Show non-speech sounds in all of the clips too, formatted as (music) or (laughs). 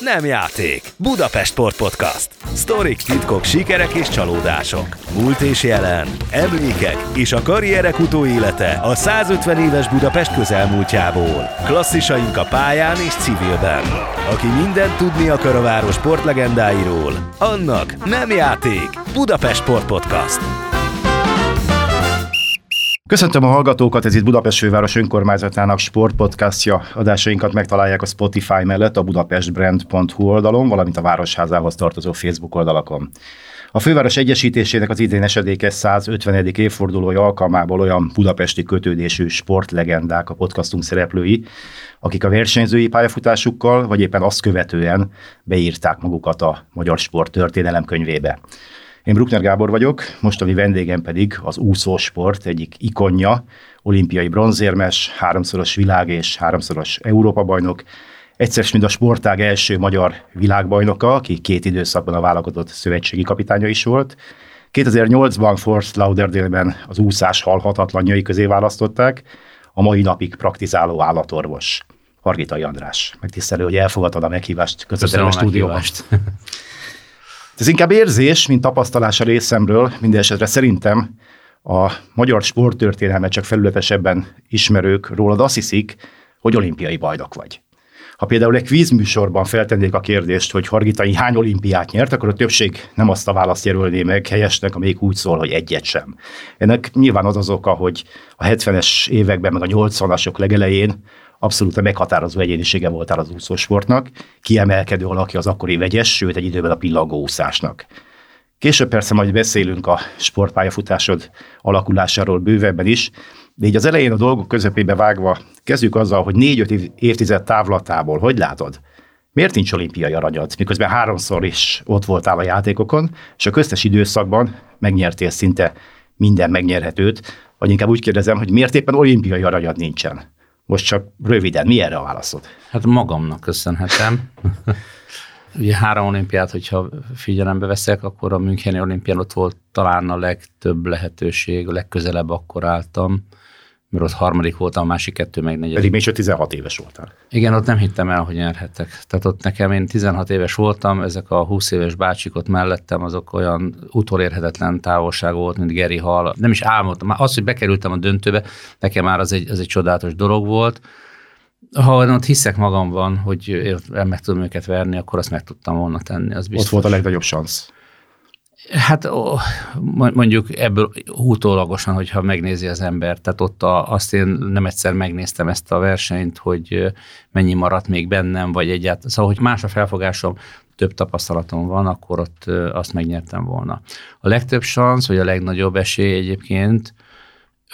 Nem játék. Budapest Sport Podcast. Sztorik, titkok, sikerek és csalódások. Múlt és jelen. Emlékek és a karrierek utóélete a 150 éves Budapest közelmúltjából. Klasszisaink a pályán és civilben. Aki mindent tudni akar a város sportlegendáiról, annak nem játék. Budapest Sport Podcast. Köszöntöm a hallgatókat, ez itt Budapest főváros önkormányzatának sportpodcastja. Adásainkat megtalálják a Spotify mellett a budapestbrand.hu oldalon, valamint a Városházához tartozó Facebook oldalakon. A főváros egyesítésének az idén esedékes 150. évfordulója alkalmából olyan budapesti kötődésű sportlegendák a podcastunk szereplői, akik a versenyzői pályafutásukkal, vagy éppen azt követően beírták magukat a magyar sport történelem könyvébe. Én Bruckner Gábor vagyok, mostani vendégem pedig az úszósport egyik ikonja, olimpiai bronzérmes, háromszoros világ és háromszoros Európa-bajnok, egyszer mind a sportág első magyar világbajnoka, aki két időszakban a válogatott szövetségi kapitánya is volt. 2008-ban Fort Lauderdale-ben az úszás halhatatlanjai közé választották, a mai napig praktizáló állatorvos. Hargitai András, megtisztelő, hogy elfogadtad a meghívást közvetlenül a stúdióban. (laughs) Ez inkább érzés, mint tapasztalás a részemről, minden esetre szerintem a magyar sporttörténelmet csak felületesebben ismerők rólad azt hiszik, hogy olimpiai bajnok vagy. Ha például egy kvízműsorban feltennék a kérdést, hogy Hargitai hány olimpiát nyert, akkor a többség nem azt a választ jelölné meg helyesnek, amelyik úgy szól, hogy egyet sem. Ennek nyilván az az oka, hogy a 70-es években, meg a 80-asok legelején abszolút a meghatározó egyénisége voltál az úszósportnak, kiemelkedő alakja az akkori vegyes, sőt egy időben a pillangóúszásnak. Később persze majd beszélünk a sportpályafutásod alakulásáról bővebben is, de így az elején a dolgok közepébe vágva kezdjük azzal, hogy négy-öt évtized távlatából, hogy látod, miért nincs olimpiai aranyad, miközben háromszor is ott voltál a játékokon, és a köztes időszakban megnyertél szinte minden megnyerhetőt, vagy inkább úgy kérdezem, hogy miért éppen olimpiai aranyad nincsen? Most csak röviden, mi erre a válaszod? Hát magamnak köszönhetem. (laughs) Ugye három olimpiát, hogyha figyelembe veszek, akkor a Müncheni olimpián ott volt talán a legtöbb lehetőség, a legközelebb akkor álltam mert ott harmadik voltam, a másik kettő meg negyedik. Pedig még csak 16 éves voltál. Igen, ott nem hittem el, hogy nyerhetek. Tehát ott nekem én 16 éves voltam, ezek a 20 éves bácsik ott mellettem, azok olyan utolérhetetlen távolság volt, mint Geri Hall. Nem is álmodtam. Az, hogy bekerültem a döntőbe, nekem már az egy, az egy csodálatos dolog volt. Ha ott hiszek magamban, hogy meg tudom őket verni, akkor azt meg tudtam volna tenni. Az biztos. Ott volt a legnagyobb szansz. Hát mondjuk ebből utólagosan, hogyha megnézi az ember, tehát ott a, azt én nem egyszer megnéztem ezt a versenyt, hogy mennyi maradt még bennem, vagy egyáltalán, szóval, hogy más a felfogásom, több tapasztalatom van, akkor ott azt megnyertem volna. A legtöbb szansz, vagy a legnagyobb esély egyébként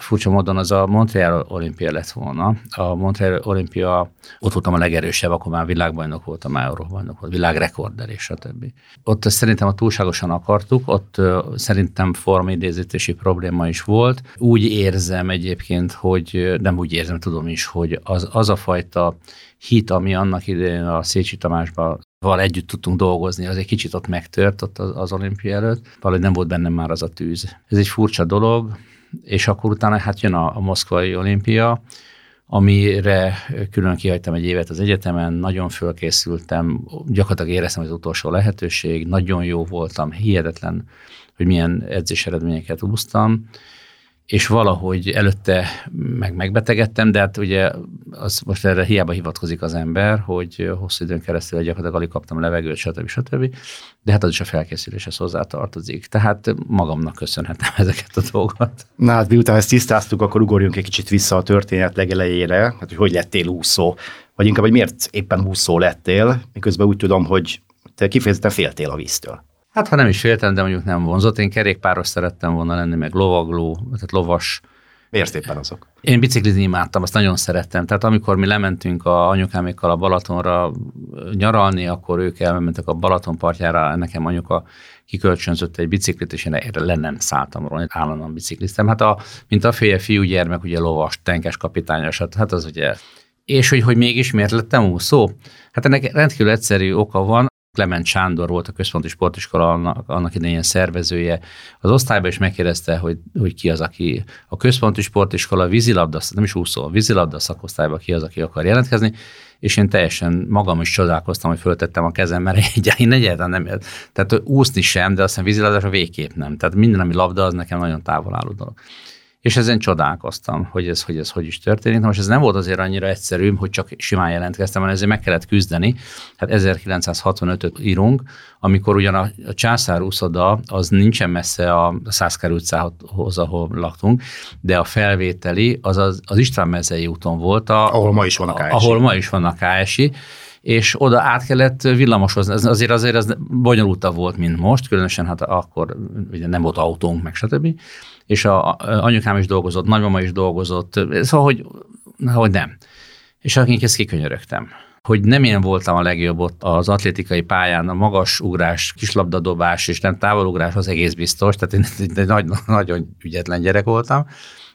furcsa módon az a Montreal olimpia lett volna. A Montreal olimpia, ott voltam a legerősebb, akkor már világbajnok voltam, már euróbajnok volt, világrekorder és stb. Ott szerintem a túlságosan akartuk, ott szerintem formidézítési probléma is volt. Úgy érzem egyébként, hogy nem úgy érzem, tudom is, hogy az, az a fajta hit, ami annak idején a Szécsi Tamásban val együtt tudtunk dolgozni, az egy kicsit ott megtört ott az, az olimpia előtt, valahogy nem volt bennem már az a tűz. Ez egy furcsa dolog, és akkor utána hát jön a, a moszkvai olimpia, amire külön kihagytam egy évet az egyetemen, nagyon fölkészültem, gyakorlatilag éreztem az utolsó lehetőség, nagyon jó voltam, hihetetlen, hogy milyen edzés eredményeket úsztam, és valahogy előtte meg megbetegedtem, de hát ugye az most erre hiába hivatkozik az ember, hogy hosszú időn keresztül gyakorlatilag alig kaptam levegőt, stb. stb. De hát az is a felkészüléshez hozzátartozik. Tehát magamnak köszönhetem (laughs) ezeket a dolgokat. Na hát miután ezt tisztáztuk, akkor ugorjunk egy kicsit vissza a történet legelejére, hát hogy hogy lettél úszó, vagy inkább, hogy miért éppen úszó lettél, miközben úgy tudom, hogy te kifejezetten féltél a víztől. Hát ha nem is féltem, de mondjuk nem vonzott. Én kerékpáros szerettem volna lenni, meg lovagló, tehát lovas. Miért éppen azok? Én biciklizni imádtam, azt nagyon szerettem. Tehát amikor mi lementünk a anyukámékkal a Balatonra nyaralni, akkor ők elmentek a Balaton partjára, nekem anyuka kikölcsönzött egy biciklit, és én erre le nem szálltam róla, állandóan bicikliztem. Hát a, mint a félje fiúgyermek, ugye lovas, tenkes kapitányos, hát, hát az ugye és hogy, hogy mégis miért lettem úszó? Hát ennek rendkívül egyszerű oka van. Clement Sándor volt a központi sportiskola annak, annak idején szervezője. Az osztályban is megkérdezte, hogy, hogy ki az, aki a központi sportiskola vízilabda, nem is úszó, vízilabda szakosztályban ki az, aki akar jelentkezni, és én teljesen magam is csodálkoztam, hogy föltettem a kezem, mert én egyáltalán nem, tehát úszni sem, de aztán vízilabdásra végképp nem. Tehát minden, ami labda, az nekem nagyon távol álló dolog és ezen csodálkoztam, hogy ez, hogy ez hogy is történik. most ez nem volt azért annyira egyszerű, hogy csak simán jelentkeztem, hanem ezért meg kellett küzdeni. Hát 1965-öt írunk, amikor ugyan a, a császár úszoda az nincsen messze a Szászkár utcához, ahol laktunk, de a felvételi az az, az István mezei úton volt. A, ahol ma is van a KSI. Ahol ma is van a KSI és oda át kellett villamosozni. Ez azért azért az bonyolultabb volt, mint most, különösen hát akkor ugye nem volt autónk, meg stb és a, a anyukám is dolgozott, nagymama is dolgozott, szóval, hogy, hogy nem. És akik ezt kikönyörögtem hogy nem én voltam a legjobb ott az atlétikai pályán, a magas ugrás, kislabdadobás és nem távolugrás az egész biztos, tehát én egy nagy, nagyon ügyetlen gyerek voltam,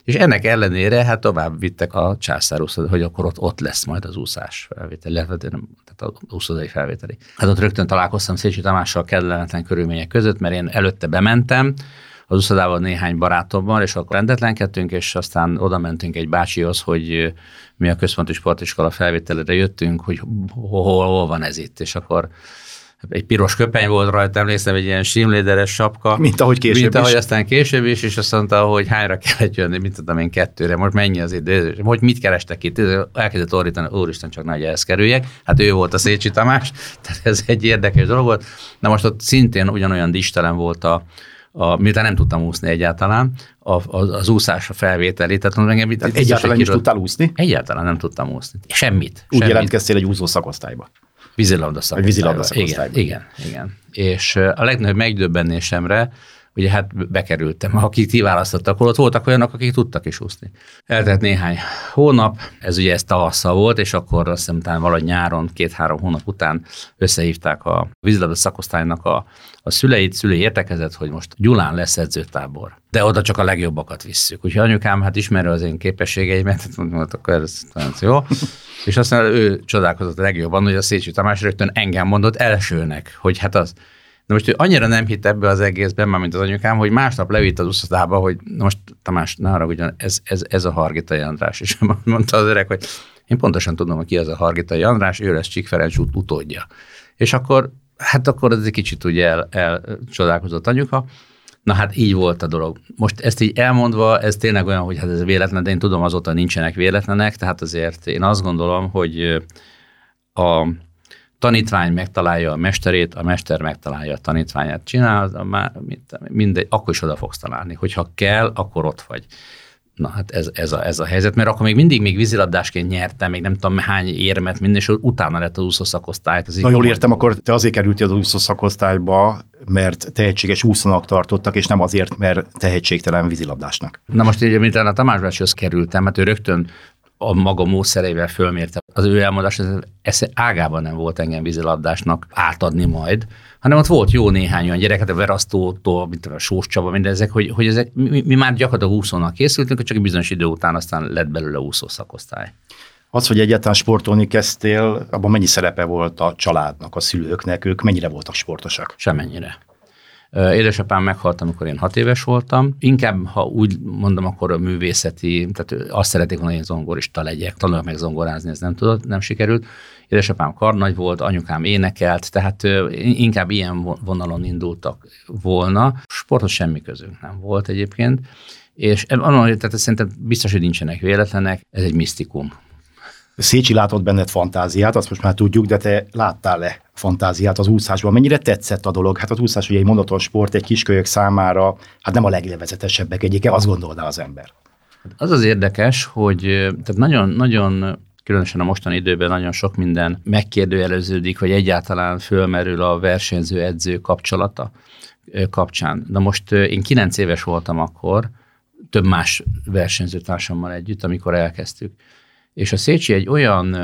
és ennek ellenére hát tovább vittek a császár hogy akkor ott, ott lesz majd az úszás felvételi, tehát a úszodai felvételi. Hát ott rögtön találkoztam Szécsi Tamással kellemetlen körülmények között, mert én előtte bementem, az uszodával néhány barátommal, és akkor rendetlenkedtünk, és aztán oda mentünk egy bácsihoz, hogy mi a központi sportiskola felvételére jöttünk, hogy hol, hol van ez itt, és akkor egy piros köpeny volt rajta, emlékszem, egy ilyen simléderes sapka. Mint ahogy később Mint ahogy is. aztán később is, és azt mondta, hogy hányra kellett jönni, mint tudom én kettőre, most mennyi az idő, hogy mit kerestek itt, elkezdett ordítani, úristen, csak nagy ehhez kerüljek. Hát ő volt a Szécsi Tamás, (laughs) tehát ez egy érdekes dolog volt. Na most ott szintén ugyanolyan distelen volt a, a, miután nem tudtam úszni egyáltalán, a, az, az úszás a felvételi. Tehát, engem, tehát egyáltalán is tudtál úszni? Egyáltalán nem tudtam úszni. Semmit. Úgy semmit. jelentkeztél egy úszó szakosztályba? Vízilabda szakosztályba. Igen, igen, igen. És a legnagyobb megdöbbenésemre ugye hát bekerültem. Akik ti választottak, ott voltak olyanok, akik tudtak is úszni. Eltelt néhány hónap, ez ugye ez tavasszal volt, és akkor azt hiszem talán valahogy nyáron, két-három hónap után összehívták a vízilabda szakosztálynak a, a szüleit, szülei értekezett, hogy most Gyulán lesz edzőtábor. De oda csak a legjobbakat visszük. Úgyhogy anyukám hát ismeri az én képességeimet, (laughs) mondta, akkor ez, ez jó. És aztán ő csodálkozott a legjobban, hogy a Szécsi Tamás rögtön engem mondott elsőnek, hogy hát az, de most ő annyira nem hitt ebbe az egészben, már mint az anyukám, hogy másnap levitt az uszadába, hogy most Tamás, ne arra, ugyan, ez, ez, ez a Hargitai András. És (laughs) mondta az öreg, hogy én pontosan tudom, hogy ki az a Hargitai András, ő lesz Csík Ferenc utódja. És akkor, hát akkor ez egy kicsit ugye el, elcsodálkozott anyuka, Na hát így volt a dolog. Most ezt így elmondva, ez tényleg olyan, hogy hát ez véletlen, de én tudom azóta nincsenek véletlenek, tehát azért én azt gondolom, hogy a tanítvány megtalálja a mesterét, a mester megtalálja a tanítványát, csinál, mindegy, akkor is oda fogsz találni. Hogyha kell, akkor ott vagy. Na hát ez, ez, a, ez a helyzet, mert akkor még mindig még vízilabdásként nyertem, még nem tudom hány érmet, minden, és utána lett az úszó szakosztályt. Na jól értem, akkor te azért kerültél az úszó szakosztályba, mert tehetséges úszónak tartottak, és nem azért, mert tehetségtelen vízilabdásnak. Na most így, mint a Tamás Bácsihoz kerültem, mert hát ő rögtön a maga módszereivel fölmérte. Az ő elmondás, ez, ez ágában nem volt engem vízilabdásnak átadni majd, hanem ott volt jó néhány olyan gyerek, hát a Verasztótól, mint a Sós Csaba, mindezek, hogy, hogy ezek, mi, mi, már gyakorlatilag úszónak készültünk, csak egy bizonyos idő után aztán lett belőle úszó szakosztály. Az, hogy egyáltalán sportolni kezdtél, abban mennyi szerepe volt a családnak, a szülőknek, ők mennyire voltak sportosak? Semennyire. Édesapám meghalt, amikor én hat éves voltam. Inkább, ha úgy mondom, akkor a művészeti, tehát azt szerették volna, hogy én zongorista legyek, tanuljak meg zongorázni, ez nem tudott, nem sikerült. Édesapám karnagy volt, anyukám énekelt, tehát inkább ilyen vonalon indultak volna. Sporthoz semmi közünk nem volt egyébként. És tehát szerintem biztos, hogy nincsenek véletlenek, ez egy misztikum. Szécsi látott benned fantáziát, azt most már tudjuk, de te láttál-e fantáziát az úszásban? Mennyire tetszett a dolog? Hát az úszás ugye egy monoton sport, egy kiskölyök számára, hát nem a leglevezetesebbek egyike, azt gondolná az ember. Az az érdekes, hogy tehát nagyon, nagyon különösen a mostani időben nagyon sok minden megkérdőjeleződik, vagy egyáltalán fölmerül a versenyző-edző kapcsolata kapcsán. Na most én kilenc éves voltam akkor, több más versenyzőtársammal együtt, amikor elkezdtük. És a Szécsi egy olyan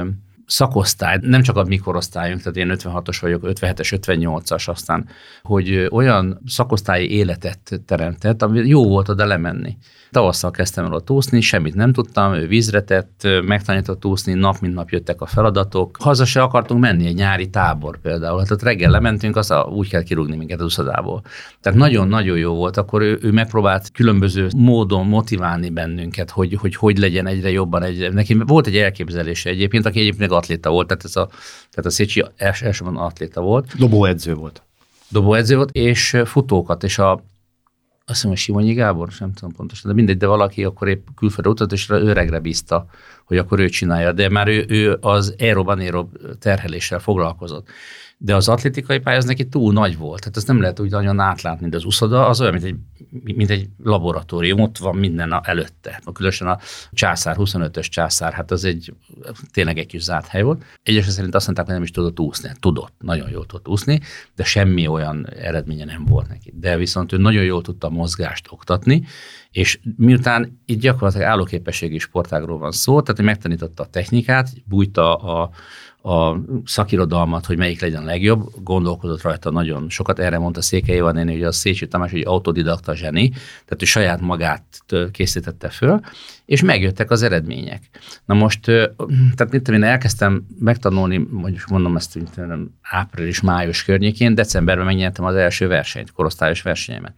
szakosztály, nem csak a mi korosztályunk, tehát én 56-os vagyok, 57-es, 58-as aztán, hogy olyan szakosztályi életet teremtett, ami jó volt oda lemenni. Tavasszal kezdtem el ott úszni, semmit nem tudtam, ő vízre tett, megtanított úszni, nap mint nap jöttek a feladatok. Haza se akartunk menni, egy nyári tábor például. Hát ott reggel lementünk, az a, úgy kell kirúgni minket az uszadából. Tehát nagyon-nagyon jó volt. Akkor ő, ő megpróbált különböző módon motiválni bennünket, hogy hogy, hogy legyen egyre jobban. Egy, neki volt egy elképzelése egyébként, aki egyébként atléta volt, tehát, ez a, tehát a Szécsi els, elsőben atléta volt. Dobóedző volt. Dobóedző volt, és futókat, és a, azt hiszem, hogy Simonyi Gábor, sem tudom pontosan, de mindegy, de valaki akkor épp külföldre utat, és öregre bízta, hogy akkor ő csinálja, de már ő, ő az aerob terheléssel foglalkozott de az atlétikai pálya az neki túl nagy volt. Tehát ezt nem lehet úgy nagyon átlátni, de az uszoda az olyan, mint egy, mint egy laboratórium, ott van minden előtte. Különösen a császár, 25-ös császár, hát az egy tényleg egy kis zárt hely volt. Egyesek szerint azt mondták, hogy nem is tudott úszni. Tudott, nagyon jól tudott úszni, de semmi olyan eredménye nem volt neki. De viszont ő nagyon jól tudta a mozgást oktatni, és miután itt gyakorlatilag állóképességi sportágról van szó, tehát hogy megtanította a technikát, bújta a, a szakirodalmat, hogy melyik legyen a legjobb, gondolkodott rajta nagyon sokat. Erre mondta Székely Iván néni, hogy a Szécsi Tamás egy autodidakta zseni, tehát ő saját magát készítette föl, és megjöttek az eredmények. Na most, tehát mit tudom én, elkezdtem megtanulni, mondjuk mondom ezt, mint április-május környékén, decemberben megnyertem az első versenyt, korosztályos versenyemet.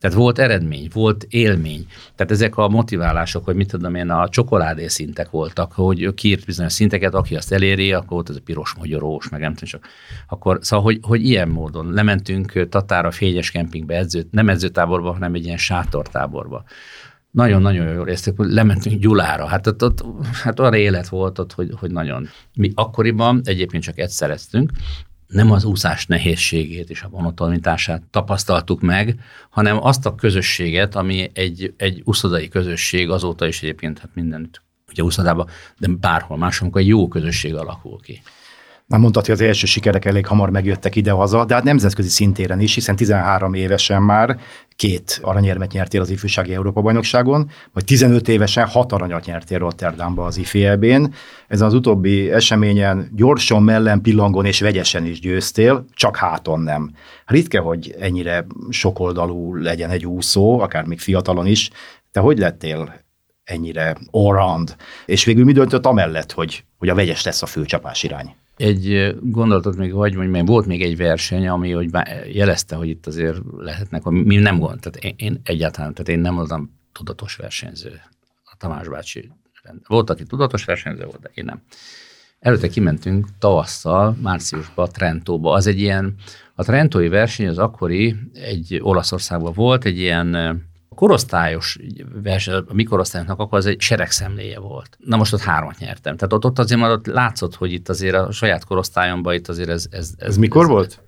Tehát volt eredmény, volt élmény. Tehát ezek a motiválások, hogy mit tudom én, a csokoládé szintek voltak, hogy kiírt bizonyos szinteket, aki azt eléri, akkor volt ez a piros magyarós, meg nem tudom csak. Akkor, szóval, hogy, hogy ilyen módon lementünk Tatára fényes kempingbe edzőt, nem edzőtáborba, hanem egy ilyen sátortáborba. Nagyon-nagyon éreztük, hogy lementünk Gyulára. Hát ott, ott hát olyan élet volt ott, hogy, hogy nagyon. Mi akkoriban egyébként csak egyszer eztünk, nem az úszás nehézségét és a monotonitását tapasztaltuk meg, hanem azt a közösséget, ami egy, egy uszodai közösség azóta is egyébként hát mindent ugye úszodában, de bárhol máshol, amikor egy jó közösség alakul ki. Már hogy az első sikerek elég hamar megjöttek ide-haza, de hát nemzetközi szintéren is, hiszen 13 évesen már két aranyérmet nyertél az ifjúsági Európa-bajnokságon, vagy 15 évesen hat aranyat nyertél Rotterdamba az IFB-n. Ezen az utóbbi eseményen gyorsan, mellen, pillangon és vegyesen is győztél, csak háton nem. Ritka, hogy ennyire sokoldalú legyen egy úszó, akár még fiatalon is. Te hogy lettél ennyire allround? És végül mi döntött amellett, hogy, hogy a vegyes lesz a főcsapás irány? Egy gondolatot még vagy, hogy még volt még egy verseny, ami hogy jelezte, hogy itt azért lehetnek, mi nem gond, tehát én, én egyáltalán, tehát én nem voltam tudatos versenyző. A Tamás bácsi volt, aki tudatos versenyző volt, de én nem. Előtte kimentünk tavasszal, márciusban Trentóba. Az egy ilyen, a Trentói verseny az akkori, egy Olaszországban volt, egy ilyen korosztályos verseny, a mi korosztályunknak akkor az egy seregszemléje volt. Na most ott hármat nyertem. Tehát ott, ott azért már ott látszott, hogy itt azért a saját korosztályomban itt azért ez... Ez, ez, ez mikor ez, volt?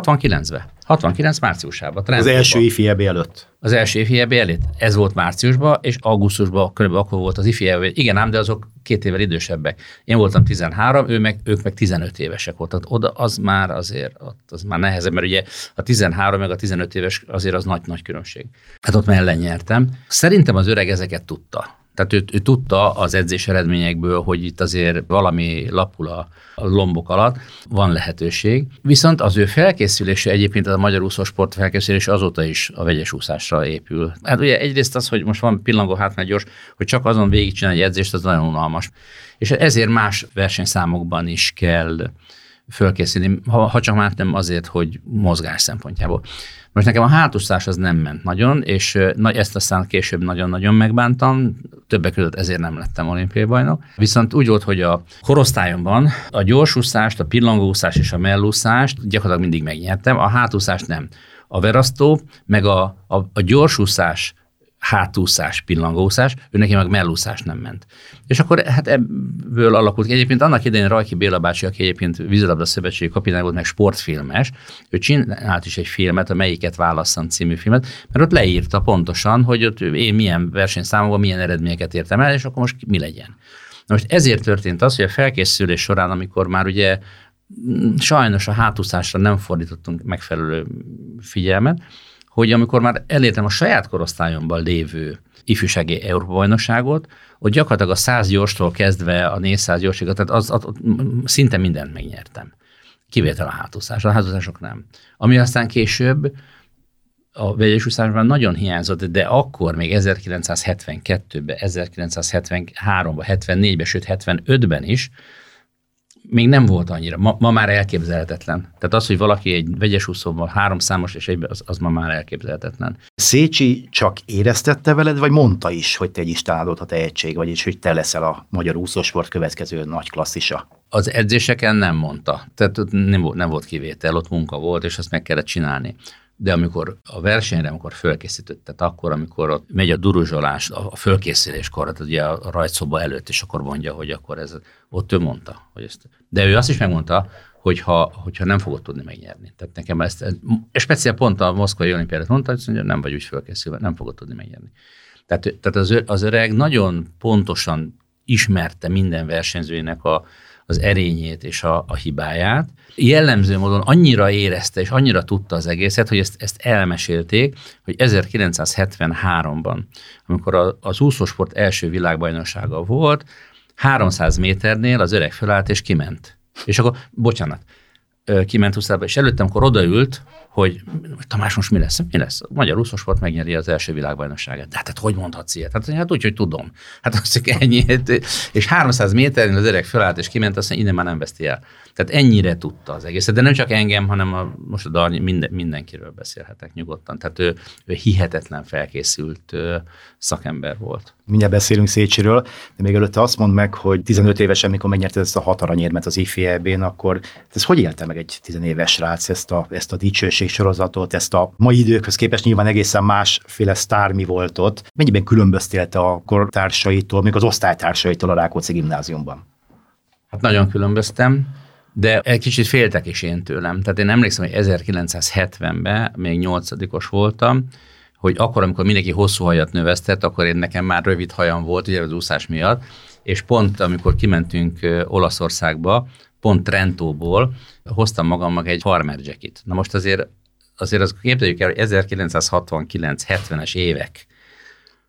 69-ben. 69 márciusában. Az első IFIEB előtt. Az első IFIEB előtt. Ez volt márciusban, és augusztusban körülbelül akkor volt az IFIEB. Igen ám, de azok két évvel idősebbek. Én voltam 13, ő meg, ők meg 15 évesek voltak. Oda az már azért, ott az már nehezebb, mert ugye a 13 meg a 15 éves azért az nagy-nagy különbség. Hát ott már nyertem. Szerintem az öreg ezeket tudta. Tehát ő, ő tudta az edzés eredményekből, hogy itt azért valami lapul a, a lombok alatt, van lehetőség. Viszont az ő felkészülése egyébként a magyar úszósport felkészülése azóta is a vegyes úszásra épül. Hát ugye egyrészt az, hogy most van pillangó hát gyors, hogy csak azon végigcsinálni egy edzést, az nagyon unalmas. És ezért más versenyszámokban is kell fölkészülni, ha, ha csak már nem azért, hogy mozgás szempontjából. Most nekem a hátúszás az nem ment nagyon, és ezt aztán később nagyon-nagyon megbántam, többek között ezért nem lettem olimpiai bajnok. Viszont úgy volt, hogy a korosztályomban a gyorsúszást, a pillangóúszást és a mellúszást gyakorlatilag mindig megnyertem, a hátúszást nem. A verasztó, meg a, a, a gyorsúszás hátúszás, pillangószás, ő neki meg mellúszás nem ment. És akkor hát ebből alakult ki. Egyébként annak idején Rajki Béla bácsi, aki egyébként vízilabda szövetségi kapitány volt, meg sportfilmes, ő csinált is egy filmet, a Melyiket válasszam című filmet, mert ott leírta pontosan, hogy ott én milyen versenyszámokban milyen eredményeket értem el, és akkor most mi legyen. Na most ezért történt az, hogy a felkészülés során, amikor már ugye mm, sajnos a hátúszásra nem fordítottunk megfelelő figyelmet, hogy amikor már elértem a saját korosztályomban lévő ifjúsági Európa bajnokságot, ott gyakorlatilag a 100 gyorstól kezdve a 400 gyorsig, tehát az, az, az, szinte mindent megnyertem. Kivétel a hátúszás, a hátúszások nem. Ami aztán később a vegyes nagyon hiányzott, de akkor még 1972-ben, 1973-ban, 74-ben, sőt 75-ben is még nem volt annyira. Ma, ma már elképzelhetetlen. Tehát az, hogy valaki egy vegyes úszóban háromszámos és egyben, az, az ma már elképzelhetetlen. Szécsi csak éreztette veled, vagy mondta is, hogy te egy istálod a tehetség, vagyis hogy te leszel a magyar úszósport következő nagy klasszisa? Az edzéseken nem mondta. Tehát nem volt, nem volt kivétel, ott munka volt, és azt meg kellett csinálni de amikor a versenyre, amikor fölkészített, tehát akkor, amikor ott megy a duruzsolás, a fölkészüléskor, tehát ugye a rajtszoba előtt, és akkor mondja, hogy akkor ez, ott ő mondta. Hogy ezt, de ő azt is megmondta, hogyha, hogyha nem fogod tudni megnyerni. Tehát nekem ezt, és speciál pont a moszkvai olimpiára mondta, hogy nem vagy úgy fölkészülve, nem fogod tudni megnyerni. Tehát, tehát az, az öreg nagyon pontosan ismerte minden versenyzőjének a, az erényét és a, a hibáját. Jellemző módon annyira érezte és annyira tudta az egészet, hogy ezt, ezt elmesélték, hogy 1973-ban, amikor az úszósport első világbajnoksága volt, 300 méternél az öreg fölállt és kiment. És akkor, bocsánat, kiment úszába, és előttem, amikor odaült, hogy Tamás, most mi lesz? Mi lesz? A magyar úszósport megnyeri az első világbajnokságát. De hát, hát hogy mondhatsz ilyet? Hát, hát úgy, hogy tudom. Hát azt ennyi. És 300 méternél az öreg fölállt és kiment, azt mondja, innen már nem veszti el. Tehát ennyire tudta az egészet, de nem csak engem, hanem a, most a Darnyi, minden, mindenkiről beszélhetek nyugodtan. Tehát ő, ő hihetetlen felkészült ö, szakember volt. Mindjárt beszélünk Szécsiről, de még előtte azt mondd meg, hogy 15 évesen, mikor megnyerte ezt a hat aranyérmet az IFI akkor ez hogy élte meg egy 10 éves srác ezt a, ezt a dicsőség sorozatot, ezt a mai időkhöz képest nyilván egészen másféle sztár mi volt ott. Mennyiben különböztél te a kortársaitól, még az osztálytársaitól a Rákóczi gimnáziumban? Hát nagyon különböztem de egy kicsit féltek is én tőlem. Tehát én emlékszem, hogy 1970-ben, még nyolcadikos voltam, hogy akkor, amikor mindenki hosszú hajat növesztett, akkor én nekem már rövid hajam volt, ugye az úszás miatt, és pont amikor kimentünk Olaszországba, pont Trentóból hoztam magamnak egy farmer jacket. Na most azért, azért azt képzeljük el, hogy 1969-70-es évek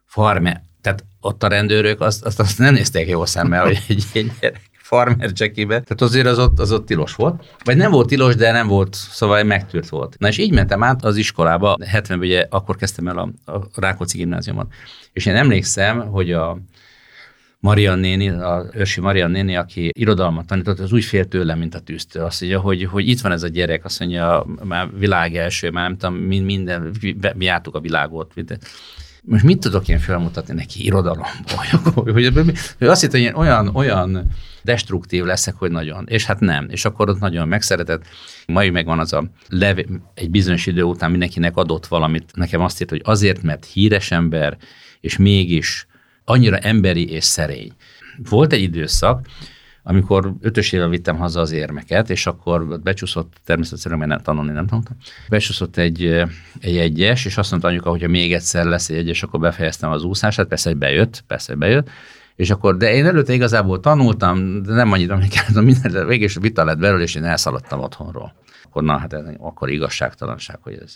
farmer, tehát ott a rendőrök azt, azt, azt nem nézték jó szemmel, hogy egy, egy gyerek farmer jackibe, tehát azért az ott, az ott tilos volt. Vagy nem volt tilos, de nem volt, szóval megtűrt volt. Na és így mentem át az iskolába, 70 ugye akkor kezdtem el a, a Rákóczi gimnáziumot. És én emlékszem, hogy a Marian néni, a ősi Marian néni, aki irodalmat tanított, az úgy fél tőlem, mint a tűztől. Azt mondja, hogy, hogy itt van ez a gyerek, azt mondja, már világ első, már nem tudom, minden, mi jártuk a világot. Most mit tudok én felmutatni neki irodalomból? Hogy, hogy, hogy azt hitt, hogy olyan, olyan destruktív leszek, hogy nagyon. És hát nem. És akkor ott nagyon megszeretett. Mai megvan az a lev, egy bizonyos idő után mindenkinek adott valamit. Nekem azt írt, hogy azért, mert híres ember, és mégis annyira emberi és szerény. Volt egy időszak, amikor ötösével vittem haza az érmeket, és akkor becsúszott, természetesen mert tanulni nem tanultam, becsúszott egy, egy egyes, és azt mondta anyuka, hogy még egyszer lesz egy egyes, akkor befejeztem az úszását, persze, hogy bejött, persze, hogy bejött, és akkor, de én előtte igazából tanultam, de nem annyit (laughs) emlékeztem, minden, de végül is vita lett belőle, és én elszaladtam otthonról. Akkor na, hát ez akkor igazságtalanság, hogy ez.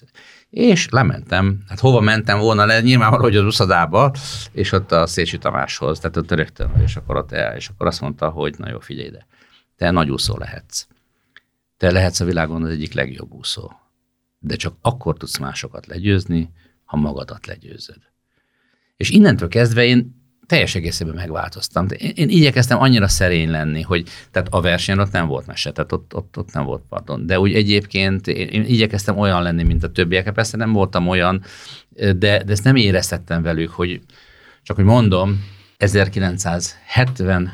És lementem, hát hova mentem volna le, nyilvánvaló, hogy az uszadába, és ott a Szécsi Tamáshoz, tehát ott rögtön, és akkor ott el, és akkor azt mondta, hogy na jó, figyelj ide, te nagy úszó lehetsz. Te lehetsz a világon az egyik legjobb úszó. De csak akkor tudsz másokat legyőzni, ha magadat legyőzöd. És innentől kezdve én teljes egészében megváltoztam. Én, én igyekeztem annyira szerény lenni, hogy tehát a versenyen ott nem volt mese, tehát ott, ott, ott nem volt pardon. De úgy egyébként én, én igyekeztem olyan lenni, mint a többiek. Persze nem voltam olyan, de, de ezt nem éreztettem velük, hogy csak hogy mondom, 1973-ban,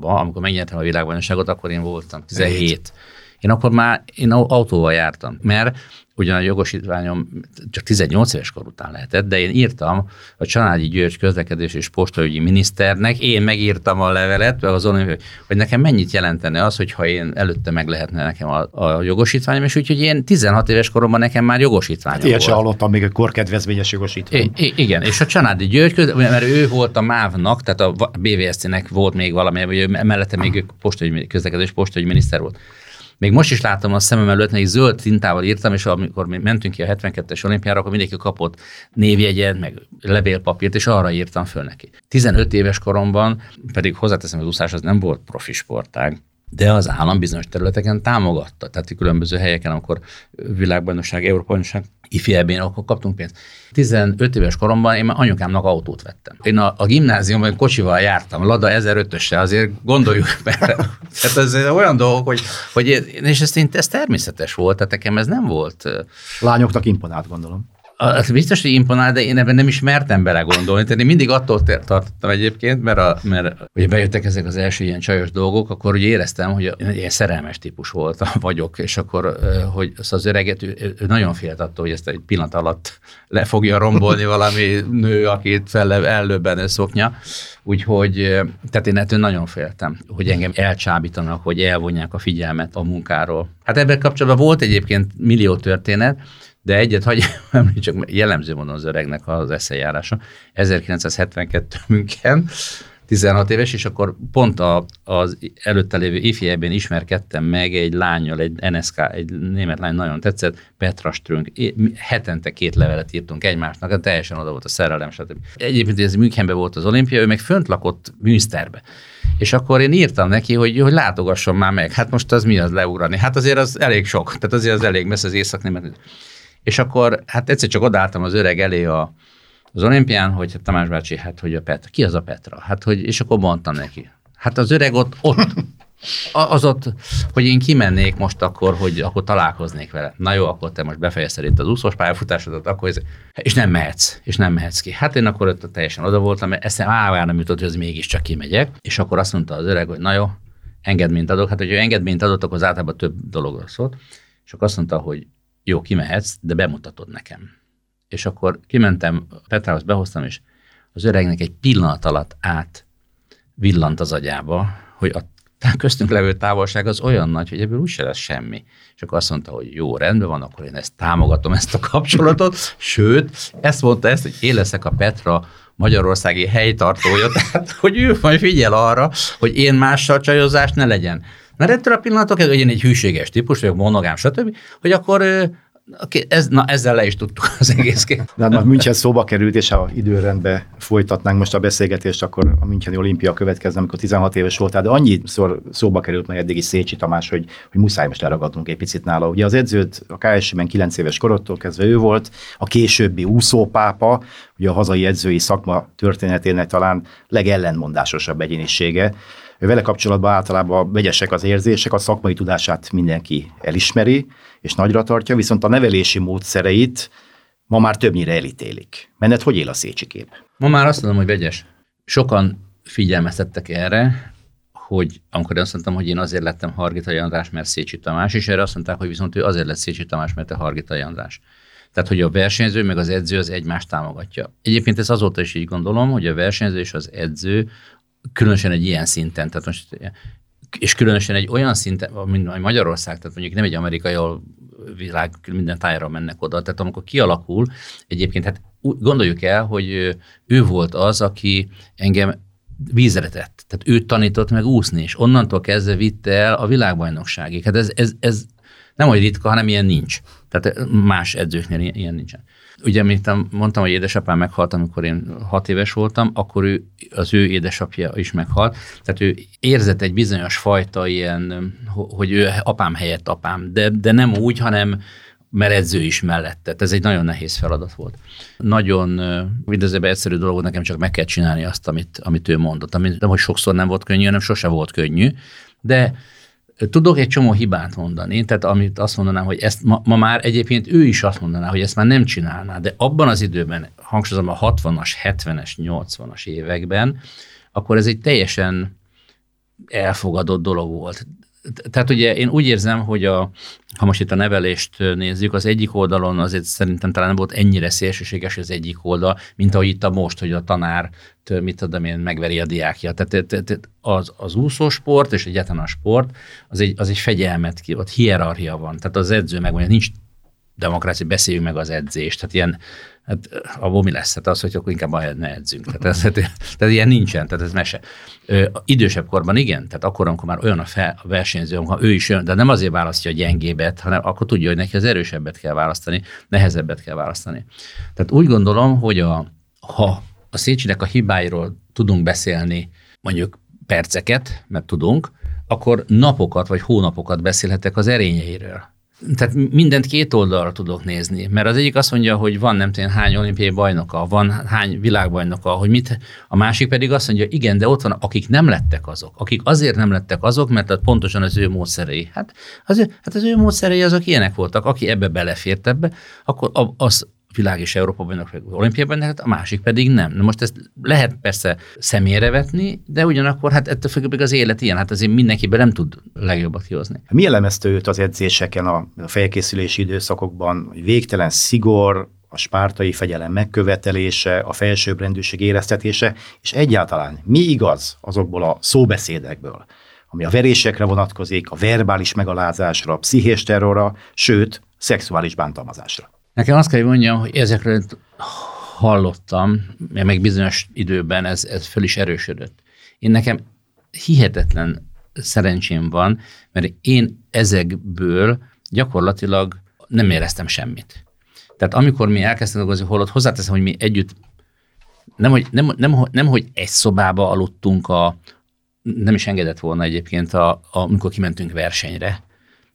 amikor megnyertem a világbajnokságot, akkor én voltam 17. Én akkor már én autóval jártam, mert ugyan a jogosítványom csak 18 éves kor után lehetett, de én írtam a Csanádi György közlekedés és postaügyi miniszternek, én megírtam a levelet, azon, hogy nekem mennyit jelentene az, hogyha én előtte meg lehetne nekem a, a jogosítványom, és úgyhogy én 16 éves koromban nekem már jogosítványom hát, volt. Ilyet hallottam még a korkedvezményes jogosítvány. I- igen, és a Csanádi György, mert ő volt a MÁV-nak, tehát a BVSZ-nek volt még valami, vagy mellette még postai közlekedés postai miniszter volt még most is látom a szemem előtt, még zöld tintával írtam, és amikor mi mentünk ki a 72-es olimpiára, akkor mindenki kapott névjegyet, meg levélpapírt, és arra írtam föl neki. 15 éves koromban, pedig hozzáteszem, az úszás az nem volt profi sportág, de az állam bizonyos területeken támogatta. Tehát különböző helyeken, amikor világbajnokság, Európa bajnokság, ifjebén, akkor kaptunk pénzt. 15 éves koromban én már anyukámnak autót vettem. Én a, a gimnáziumban kocsival jártam, Lada 1005-össel, azért gondoljuk (laughs) be. Tehát ez olyan dolgok, hogy, hogy és ez, ez természetes volt, tehát nekem ez nem volt. Lányoknak imponált, gondolom. Az biztos, hogy imponál, de én ebben nem is mertem belegondolni. Tehát én mindig attól tartottam egyébként, mert, a, mert ugye bejöttek ezek az első ilyen csajos dolgok, akkor ugye éreztem, hogy én egy szerelmes típus volt, (laughs) vagyok, és akkor, hogy az, az öreget, ő, ő nagyon félt attól, hogy ezt egy pillanat alatt le fogja rombolni valami nő, akit fel ellőben szoknya. Úgyhogy, tehát én ettől nagyon féltem, hogy engem elcsábítanak, hogy elvonják a figyelmet a munkáról. Hát ebben kapcsolatban volt egyébként millió történet, de egyet hagyj (laughs) csak jellemző mondom az öregnek az eszejárása. 1972 München, 16 éves, és akkor pont a, az előtte lévő ifjében ismerkedtem meg egy lányjal, egy NSK, egy német lány nagyon tetszett, Petra Strünk. Hetente két levelet írtunk egymásnak, teljesen oda volt a szerelem, stb. Egyébként ez Münchenben volt az olimpia, ő meg fönt lakott Münsterbe. És akkor én írtam neki, hogy, hogy látogasson már meg. Hát most az mi az leugrani? Hát azért az elég sok. Tehát azért az elég messze az észak és akkor hát egyszer csak odálltam az öreg elé a, az olimpián, hogy Tamás bácsi, hát hogy a Petra, ki az a Petra? Hát hogy, és akkor mondtam neki. Hát az öreg ott, ott, az ott, hogy én kimennék most akkor, hogy akkor találkoznék vele. Na jó, akkor te most befejezted itt az úszós pályafutásodat, akkor ez, és nem mehetsz, és nem mehetsz ki. Hát én akkor ott teljesen oda voltam, mert eszem állván nem jutott, hogy ez mégiscsak kimegyek, és akkor azt mondta az öreg, hogy na jó, engedményt adok. Hát, hogy ő engedményt adott, akkor az általában több dologról szólt. És akkor azt mondta, hogy jó, kimehetsz, de bemutatod nekem. És akkor kimentem, Petrához behoztam, és az öregnek egy pillanat alatt át villant az agyába, hogy a köztünk levő távolság az olyan nagy, hogy ebből úgyse lesz semmi. És akkor azt mondta, hogy jó, rendben van, akkor én ezt támogatom, ezt a kapcsolatot, sőt, ezt mondta ezt, hogy én leszek a Petra magyarországi helytartója, (laughs) tehát hogy ő majd figyel arra, hogy én mással csajozást ne legyen. Mert ettől a pillanatok, hogy én egy hűséges típus vagyok, monogám, stb., hogy akkor ez, na, ezzel le is tudtuk az egészként. De hát München szóba került, és ha időrendbe folytatnánk most a beszélgetést, akkor a Müncheni olimpia következne, amikor 16 éves voltál, de annyiszor szóba került meg eddig is Szécsi Tamás, hogy, hogy muszáj most leragadnunk egy picit nála. Ugye az edzőt a KSC-ben 9 éves korottól kezdve ő volt, a későbbi úszópápa, ugye a hazai edzői szakma történetének talán legellenmondásosabb egyénisége vele kapcsolatban általában vegyesek az érzések, a szakmai tudását mindenki elismeri, és nagyra tartja, viszont a nevelési módszereit ma már többnyire elítélik. Menet hogy él a Szécsi kép? Ma már azt mondom, hogy vegyes. Sokan figyelmeztettek erre, hogy amikor azt mondtam, hogy én azért lettem Hargita András, mert Szécsi Tamás, és erre azt mondták, hogy viszont ő azért lett Szécsi Tamás, mert te Hargita András. Tehát, hogy a versenyző meg az edző az egymást támogatja. Egyébként ez azóta is így gondolom, hogy a versenyző és az edző különösen egy ilyen szinten, tehát most, és különösen egy olyan szinten, mint Magyarország, tehát mondjuk nem egy amerikai, ahol világ minden tájára mennek oda, tehát amikor kialakul, egyébként hát gondoljuk el, hogy ő volt az, aki engem vízre tett. Tehát ő tanított meg úszni, és onnantól kezdve vitte el a világbajnokságig. Hát ez, ez, ez nem olyan ritka, hanem ilyen nincs. Tehát más edzőknél ilyen nincsen ugye, mint mondtam, hogy édesapám meghalt, amikor én hat éves voltam, akkor ő, az ő édesapja is meghalt. Tehát ő érzett egy bizonyos fajta ilyen, hogy ő apám helyett apám, de, de nem úgy, hanem mert is mellette. Ez egy nagyon nehéz feladat volt. Nagyon mindezében egyszerű dolog, nekem csak meg kell csinálni azt, amit, amit ő mondott. Amit nem, hogy sokszor nem volt könnyű, hanem sose volt könnyű, de Tudok egy csomó hibát mondani, tehát amit azt mondanám, hogy ezt ma, ma már egyébként ő is azt mondaná, hogy ezt már nem csinálná, de abban az időben, hangsúlyozom a 60-as, 70-es, 80-as években, akkor ez egy teljesen elfogadott dolog volt tehát ugye én úgy érzem, hogy a, ha most itt a nevelést nézzük, az egyik oldalon azért szerintem talán nem volt ennyire szélsőséges az egyik oldal, mint ahogy itt a most, hogy a tanár, mit tudom én, megveri a diákja. Tehát az, az úszósport és egyáltalán a sport, az egy, az egy fegyelmet ki, ott hierarchia van. Tehát az edző megmondja, nincs demokrácia, beszéljünk meg az edzést. Tehát ilyen, hát abból mi lesz? Hát az, hogy akkor inkább ne edzünk. Tehát, ez, tehát ilyen nincsen, tehát ez mese. Ö, idősebb korban igen, tehát akkor, amikor már olyan a, fel, a versenyző, amikor ő is jön, de nem azért választja a gyengébet, hanem akkor tudja, hogy neki az erősebbet kell választani, nehezebbet kell választani. Tehát úgy gondolom, hogy a, ha a Szécsinek a hibáiról tudunk beszélni mondjuk perceket, mert tudunk, akkor napokat vagy hónapokat beszélhetek az erényeiről. Tehát mindent két oldalra tudok nézni, mert az egyik azt mondja, hogy van nem tudom hány olimpiai bajnoka, van hány világbajnoka, hogy mit, a másik pedig azt mondja, igen, de ott van, akik nem lettek azok, akik azért nem lettek azok, mert pontosan az ő módszerei. Hát az, hát az ő módszerei azok ilyenek voltak, aki ebbe belefért ebbe, akkor az, világ és Európa bajnok, vagy olimpiai bajnok, a másik pedig nem. Na most ezt lehet persze személyre vetni, de ugyanakkor hát ettől függ az élet ilyen, hát azért mindenkiben nem tud legjobbat kihozni. Mi elemezte őt az edzéseken, a felkészülési időszakokban, hogy végtelen szigor, a spártai fegyelem megkövetelése, a felsőbbrendűség éreztetése, és egyáltalán mi igaz azokból a szóbeszédekből, ami a verésekre vonatkozik, a verbális megalázásra, a pszichés terrorra, sőt, szexuális bántalmazásra. Nekem azt kell, hogy mondjam, hogy ezekről hallottam, meg bizonyos időben ez, ez föl is erősödött. Én nekem hihetetlen szerencsém van, mert én ezekből gyakorlatilag nem éreztem semmit. Tehát amikor mi elkezdtünk dolgozni, holott hozzáteszem, hogy mi együtt, nem hogy, nem, nem, nem, hogy egy szobába aludtunk a, nem is engedett volna egyébként, a, a, amikor kimentünk versenyre,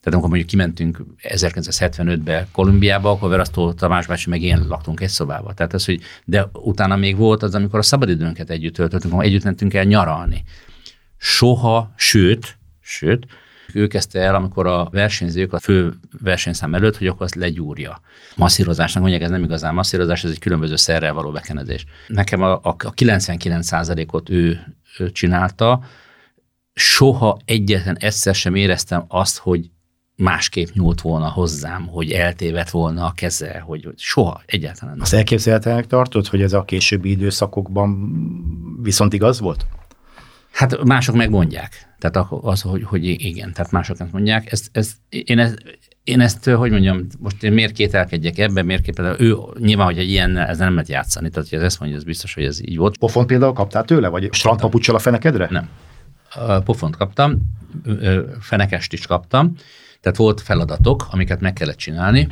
tehát amikor mondjuk kimentünk 1975-be Kolumbiába, akkor Verasztó Tamás bácsi meg én laktunk egy szobába. Tehát az, hogy, de utána még volt az, amikor a szabadidőnket együtt töltöttünk, amikor együtt mentünk el nyaralni. Soha, sőt, sőt, ő kezdte el, amikor a versenyzők a fő versenyszám előtt, hogy akkor azt legyúrja. Masszírozásnak mondják, ez nem igazán masszírozás, ez egy különböző szerrel való bekenedés. Nekem a, a 99%-ot ő, ő csinálta, soha egyetlen egyszer sem éreztem azt, hogy másképp nyúlt volna hozzám, hogy eltévedt volna a keze, hogy soha egyáltalán nem. Azt elképzelhetőnek tartod, hogy ez a későbbi időszakokban viszont igaz volt? Hát mások megmondják. Tehát az, hogy, hogy igen, tehát mások nem mondják. Ezt, ezt, én, ezt, én ezt, hogy mondjam, most én miért kételkedjek ebben, miért kételkedjek, ő nyilván, hogy egy ilyen, ez nem lehet játszani, tehát hogy ez ezt mondja, ez biztos, hogy ez így volt. Pofont például kaptál tőle, vagy strandpapucsal a fenekedre? Nem. Pofont kaptam, fenekest is kaptam, tehát volt feladatok, amiket meg kellett csinálni,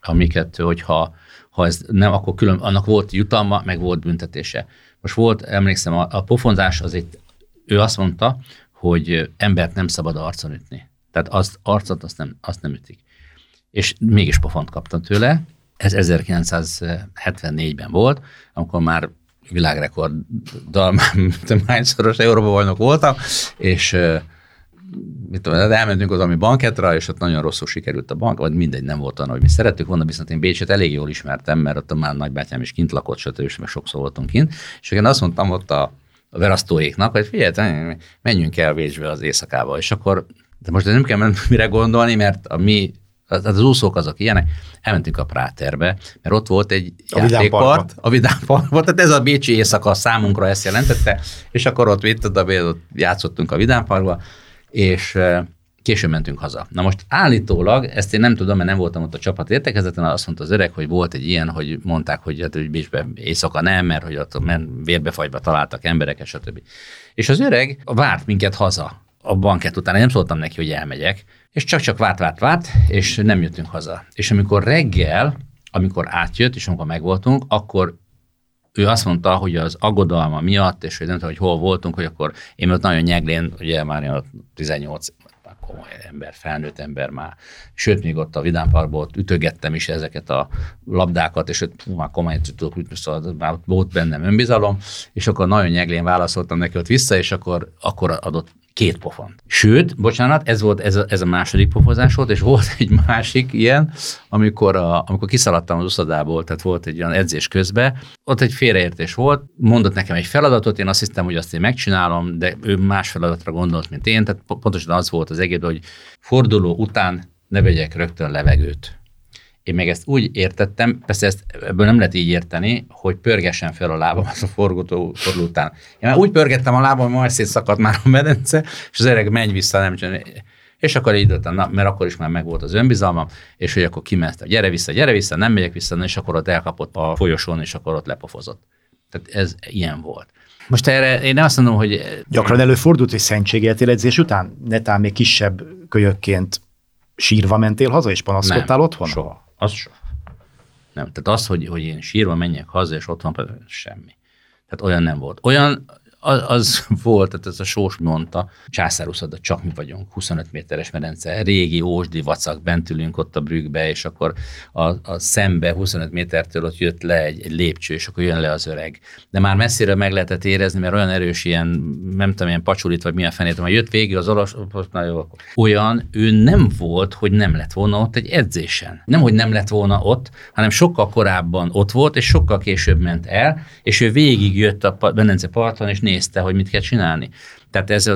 amiket, hogyha ha ez nem, akkor külön, annak volt jutalma, meg volt büntetése. Most volt, emlékszem, a, a pofonzás az itt, ő azt mondta, hogy embert nem szabad arcon ütni. Tehát azt, arcot azt nem, azt nem ütik. És mégis pofont kaptam tőle. Ez 1974-ben volt, amikor már világrekorddal, (laughs) hányszoros Európa bajnok voltam, és mit tudom, elmentünk az ami banketra, és ott nagyon rosszul sikerült a bank, vagy mindegy, nem volt olyan, hogy mi szerettük volna, viszont én Bécset elég jól ismertem, mert ott már nagybátyám is kint lakott, stb. és meg sokszor voltunk kint, és én azt mondtam ott a, a verasztóéknak, hogy figyelj, menjünk el Bécsbe az éjszakába, és akkor, de most nem kell mire gondolni, mert a mi az, az úszók azok ilyenek, elmentünk a Práterbe, mert ott volt egy a játékpart, a Vidám Park volt, tehát ez a Bécsi éjszaka számunkra ezt jelentette, és akkor ott, itt, ott játszottunk a Vidám Parkba, és későn mentünk haza. Na most állítólag, ezt én nem tudom, mert nem voltam ott a csapat értekezeten, azt mondta az öreg, hogy volt egy ilyen, hogy mondták, hogy, hát, hogy Bécsbe éjszaka nem, mert hogy ott vérbefagyba találtak embereket, stb. És az öreg várt minket haza a banket után, én nem szóltam neki, hogy elmegyek, és csak-csak várt, várt, várt, és nem jöttünk haza. És amikor reggel, amikor átjött, és amikor megvoltunk, akkor ő azt mondta, hogy az aggodalma miatt, és hogy nem tudom, hogy hol voltunk, hogy akkor én ott nagyon nyeglén, ugye már 18 komoly ember, felnőtt ember már, sőt, még ott a Vidám Parkból ütögettem is ezeket a labdákat, és ott már komolyan tudok, szóval már volt bennem önbizalom, és akkor nagyon nyeglén válaszoltam neki ott vissza, és akkor, akkor adott két pofon. Sőt, bocsánat, ez volt ez a, ez a második pofozás volt, és volt egy másik ilyen, amikor, a, amikor kiszaladtam az uszadából, tehát volt egy olyan edzés közben, ott egy félreértés volt, mondott nekem egy feladatot, én azt hiszem, hogy azt én megcsinálom, de ő más feladatra gondolt, mint én, tehát pontosan az volt az egész, hogy forduló után ne vegyek rögtön levegőt. Én meg ezt úgy értettem, persze ezt ebből nem lehet így érteni, hogy pörgessen fel a lábam az a forgótó forduló után. Én már úgy pörgettem a lábam, hogy majd szétszakadt már a medence, és az öreg menj vissza, nem csinálni. És akkor így döntöttem, na, mert akkor is már megvolt az önbizalmam, és hogy akkor kiment, gyere vissza, gyere vissza, nem megyek vissza, és akkor ott elkapott a folyosón, és akkor ott lepofozott. Tehát ez ilyen volt. Most erre én azt mondom, hogy... Gyakran előfordult, hogy szentségéltél edzés után? Netán még kisebb kölyökként sírva mentél haza, és panaszkodtál nem, otthon? Soha. Az soha. Nem. Tehát az, hogy, hogy én sírva menjek haza, és otthon semmi. Tehát olyan nem volt. Olyan, az, az volt, tehát ez a sós mondta, császáruszada, csak mi vagyunk, 25 méteres medence, régi ósdi vacak, bent ülünk ott a brüggbe, és akkor a, a szembe 25 métertől ott jött le egy, egy lépcső, és akkor jön le az öreg. De már messzire meg lehetett érezni, mert olyan erős ilyen, nem tudom, ilyen pacsulit, vagy milyen fenét, majd jött végig az olasz, na jó, olyan ő nem volt, hogy nem lett volna ott egy edzésen. Nem, hogy nem lett volna ott, hanem sokkal korábban ott volt, és sokkal később ment el, és ő végig jött a Benence parton, és nézte, hogy mit kell csinálni. Tehát ez,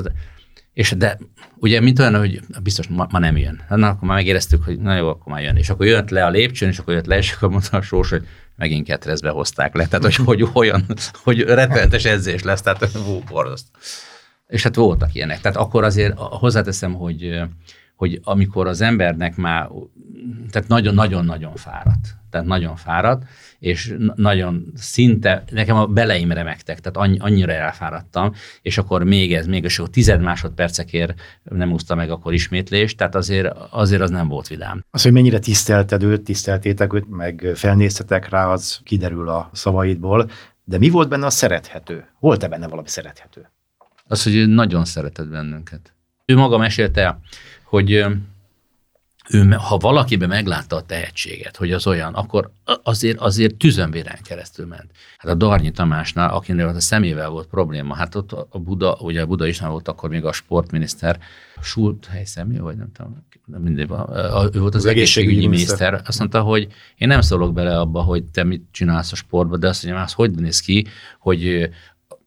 és de ugye mint olyan, hogy biztos ma, ma nem jön. Na, akkor már megéreztük, hogy na jó, akkor már jön. És akkor jött le a lépcsőn, és akkor jött le, és akkor mondta a sós, hogy megint ketrezbe hozták le. Tehát, hogy, hogy olyan, hogy rettenetes edzés lesz, tehát hú, borzaszt. És hát voltak ilyenek. Tehát akkor azért hozzáteszem, hogy, hogy amikor az embernek már, tehát nagyon-nagyon-nagyon fáradt, tehát nagyon fáradt, és nagyon szinte, nekem a beleim remektek, tehát annyira elfáradtam, és akkor még ez, még és akkor tized másodpercekért nem úszta meg akkor ismétlést, tehát azért, azért az nem volt vidám. Az, hogy mennyire tisztelted őt, tiszteltétek őt, meg felnéztetek rá, az kiderül a szavaidból, de mi volt benne a szerethető? Volt-e benne valami szerethető? Az, hogy nagyon szeretett bennünket. Ő maga mesélte, hogy ő, ha valakiben meglátta a tehetséget, hogy az olyan, akkor azért, azért tüzönvéren keresztül ment. Hát a Darnyi Tamásnál, akinél a szemével volt probléma, hát ott a Buda, ugye a Buda is nem volt akkor még a sportminiszter, Schult helyszemű, vagy nem tudom, mindegy, ő volt az, az egészségügyi miniszter. miniszter. Azt mondta, hogy én nem szólok bele abba, hogy te mit csinálsz a sportban, de azt mondja, az hogy néz ki, hogy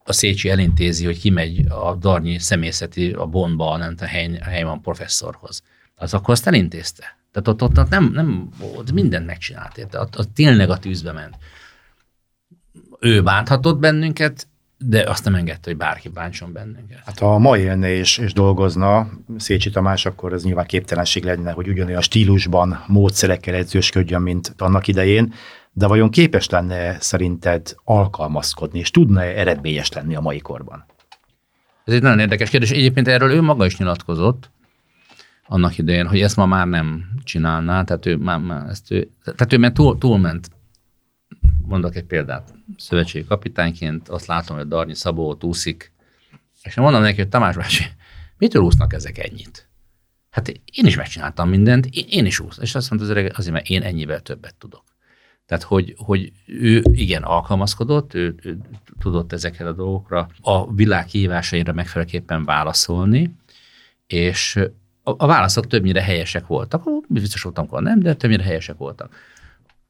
a Szécsi elintézi, hogy kimegy a Darnyi személyzeti a Bonba, nem a Heyman professzorhoz az akkor azt elintézte. Tehát ott, ott, ott nem, nem ott mindent megcsinált, érte? Ott, ott tényleg a tűzbe ment. Ő bánthatott bennünket, de azt nem engedte, hogy bárki bántson bennünket. Hát ha ma élne és, és dolgozna Szécsi Tamás, akkor ez nyilván képtelenség lenne, hogy ugyanolyan stílusban, módszerekkel edzősködjön, mint annak idején, de vajon képes lenne szerinted alkalmazkodni, és tudna -e eredményes lenni a mai korban? Ez egy nagyon érdekes kérdés. Egyébként erről ő maga is nyilatkozott, annak idején, hogy ezt ma már nem csinálná, tehát ő már, már ezt ő, tehát ő túl, túlment. Mondok egy példát. Szövetségi kapitányként azt látom, hogy Darnyi Szabó ott úszik, és én mondom neki, hogy Tamás bácsi, mitől úsznak ezek ennyit? Hát én is megcsináltam mindent, én, én is úsz. És azt mondta az öreg, azért, mert én ennyivel többet tudok. Tehát, hogy, hogy ő igen alkalmazkodott, ő, ő tudott ezekre a dolgokra a világ kihívásaira megfelelőképpen válaszolni, és a, a válaszok többnyire helyesek voltak. Biztos voltam, akkor nem, de többnyire helyesek voltak.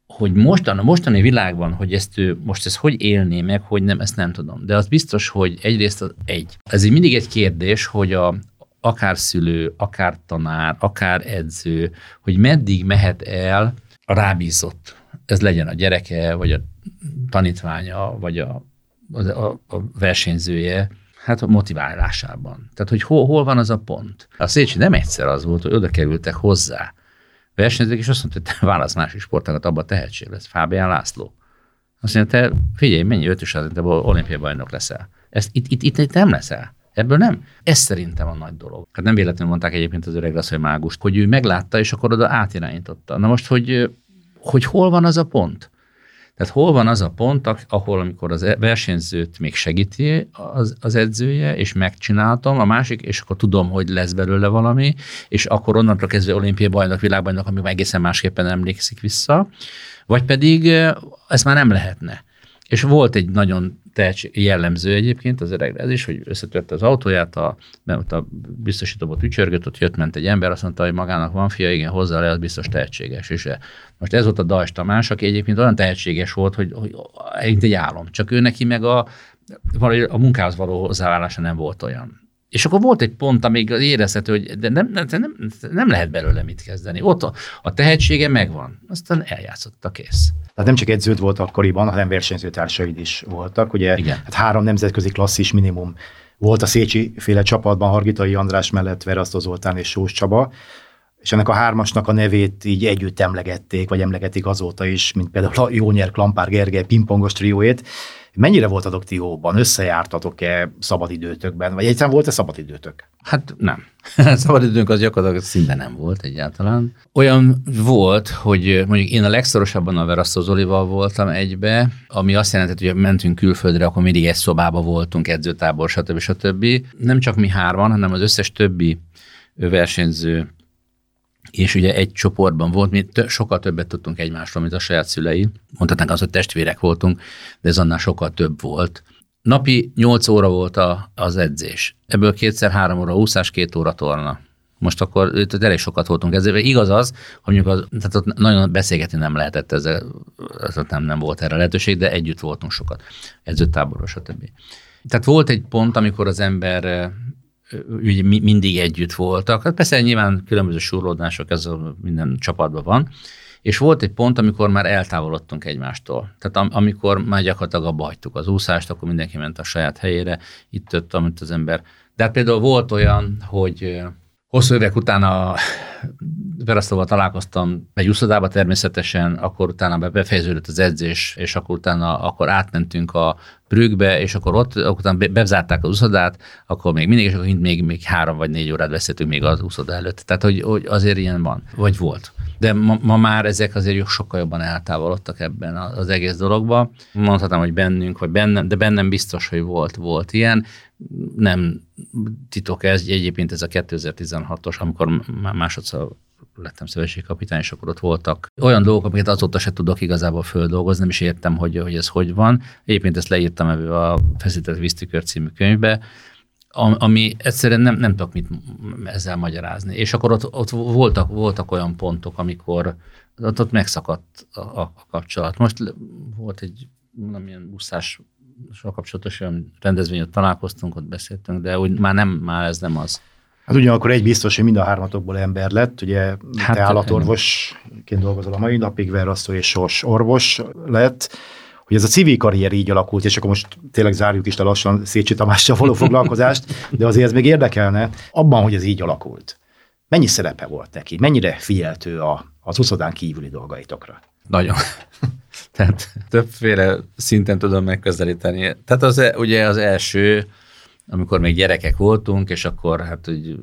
Hogy mostan, a mostani világban, hogy ezt ő, most ezt hogy élné meg, hogy nem, ezt nem tudom. De az biztos, hogy egyrészt az egy. Ez így mindig egy kérdés, hogy a, akár szülő, akár tanár, akár edző, hogy meddig mehet el a rábízott. Ez legyen a gyereke, vagy a tanítványa, vagy a, a, a versenyzője, Hát a motiválásában. Tehát, hogy hol, hol van az a pont. A Szécsi nem egyszer az volt, hogy oda kerültek hozzá versenyzők, és azt mondta, hogy te válasz másik sportágat, abban tehetség lesz. Fábián László. Azt mondja, te figyelj, mennyi ötös az, te olimpiai bajnok leszel. Ezt, itt, itt, itt, itt nem leszel. Ebből nem. Ez szerintem a nagy dolog. Hát nem véletlenül mondták egyébként az öreg hogy mágust, hogy ő meglátta, és akkor oda átirányította. Na most, hogy, hogy hol van az a pont? Tehát hol van az a pont, ahol amikor az e- versenyzőt még segíti az, az edzője, és megcsináltam, a másik, és akkor tudom, hogy lesz belőle valami, és akkor onnantól kezdve olimpiai bajnok, világbajnok, ami egészen másképpen emlékszik vissza, vagy pedig ez már nem lehetne. És volt egy nagyon tehetség, jellemző egyébként az öregre ez is, hogy összetörte az autóját, a, mert a biztosítóba tücsörgött, ott jött, ment egy ember, azt mondta, hogy magának van fia, igen, hozzá le, az biztos tehetséges. És most ez volt a Dajs Tamás, aki egyébként olyan tehetséges volt, hogy, hogy egy álom. Csak ő neki meg a, a munkához való hozzáállása nem volt olyan. És akkor volt egy pont, amíg érezhető, hogy de nem, nem, nem, nem lehet belőle mit kezdeni. Ott a, a tehetsége megvan, aztán eljátszott a kész. Tehát nem csak edződ volt akkoriban, hanem versenyzőtársaid is voltak. Ugye Igen. Hát három nemzetközi klasszis minimum Volt a Szécsi féle csapatban Hargitai András mellett Verasztó Zoltán és Sós Csaba, és ennek a hármasnak a nevét így együtt emlegették, vagy emlegetik azóta is, mint például a Jónyer Klampár Gergely pingpongos trióét. Mennyire voltatok ti jóban? Összejártatok-e szabadidőtökben? Vagy egyszerűen volt-e szabadidőtök? Hát nem. (laughs) Szabadidőnk az gyakorlatilag szinte nem volt egyáltalán. Olyan volt, hogy mondjuk én a legszorosabban a Verasztó Zolival voltam egybe, ami azt jelentett, hogy mentünk külföldre, akkor mindig egy szobába voltunk, edzőtábor, stb. stb. Nem csak mi hárman, hanem az összes többi versenyző és ugye egy csoportban volt, mi tö- sokkal többet tudtunk egymásról, mint a saját szülei. Mondhatnánk az, hogy testvérek voltunk, de ez annál sokkal több volt. Napi 8 óra volt a, az edzés. Ebből kétszer három óra úszás, két óra torna. Most akkor itt elég sokat voltunk ezzel. Igaz az, hogy mondjuk az, tehát ott nagyon beszélgetni nem lehetett ezzel, ez nem, nem volt erre lehetőség, de együtt voltunk sokat. Edzőtáboros, stb. Tehát volt egy pont, amikor az ember ugye mindig együtt voltak. Hát persze nyilván különböző surlódások, ez a minden csapatban van, és volt egy pont, amikor már eltávolodtunk egymástól. Tehát am- amikor már gyakorlatilag abba hagytuk az úszást, akkor mindenki ment a saját helyére, itt ott, amit az ember. De hát például volt olyan, hogy hosszú évek után a Verasztóval találkoztam egy úszodába természetesen, akkor utána befejeződött az edzés, és akkor utána akkor átmentünk a Brüggbe, és akkor ott akkor utána bezárták az úszodát, akkor még mindig, és akkor még, még három vagy négy órát beszéltünk még az úszoda előtt. Tehát, hogy, hogy azért ilyen van, vagy volt. De ma, ma már ezek azért sokkal jobban eltávolodtak ebben az egész dologban. Mondhatom, hogy bennünk, vagy bennem, de bennem biztos, hogy volt, volt ilyen. Nem titok ez, egyébként ez a 2016-os, amikor másodszor lettem szövetségkapitány, és akkor ott voltak olyan dolgok, amiket azóta se tudok igazából földolgozni, nem is értem, hogy, hogy ez hogy van. Egyébként ezt leírtam ebbe a Feszített Víztükör című könyvbe, ami egyszerűen nem, nem tudok mit ezzel magyarázni. És akkor ott, ott voltak, voltak olyan pontok, amikor ott, ott megszakadt a, a, a kapcsolat. Most volt egy valamilyen úszás kapcsolatos olyan rendezvényet találkoztunk, ott beszéltünk, de úgy már nem, már ez nem az. Hát ugyanakkor egy biztos, hogy mind a hármatokból ember lett, ugye hát, te állatorvosként dolgozol a mai napig, Verasztó és Sors orvos lett, hogy ez a civil karrier így alakult, és akkor most tényleg zárjuk is a lassan Szécsi Tamással való (laughs) foglalkozást, de azért ez még érdekelne, abban, hogy ez így alakult. Mennyi szerepe volt neki? Mennyire figyeltő a, az uszodán kívüli dolgaitokra? Nagyon. (laughs) Tehát többféle szinten tudom megközelíteni. Tehát az, e, ugye az első, amikor még gyerekek voltunk, és akkor hát úgy,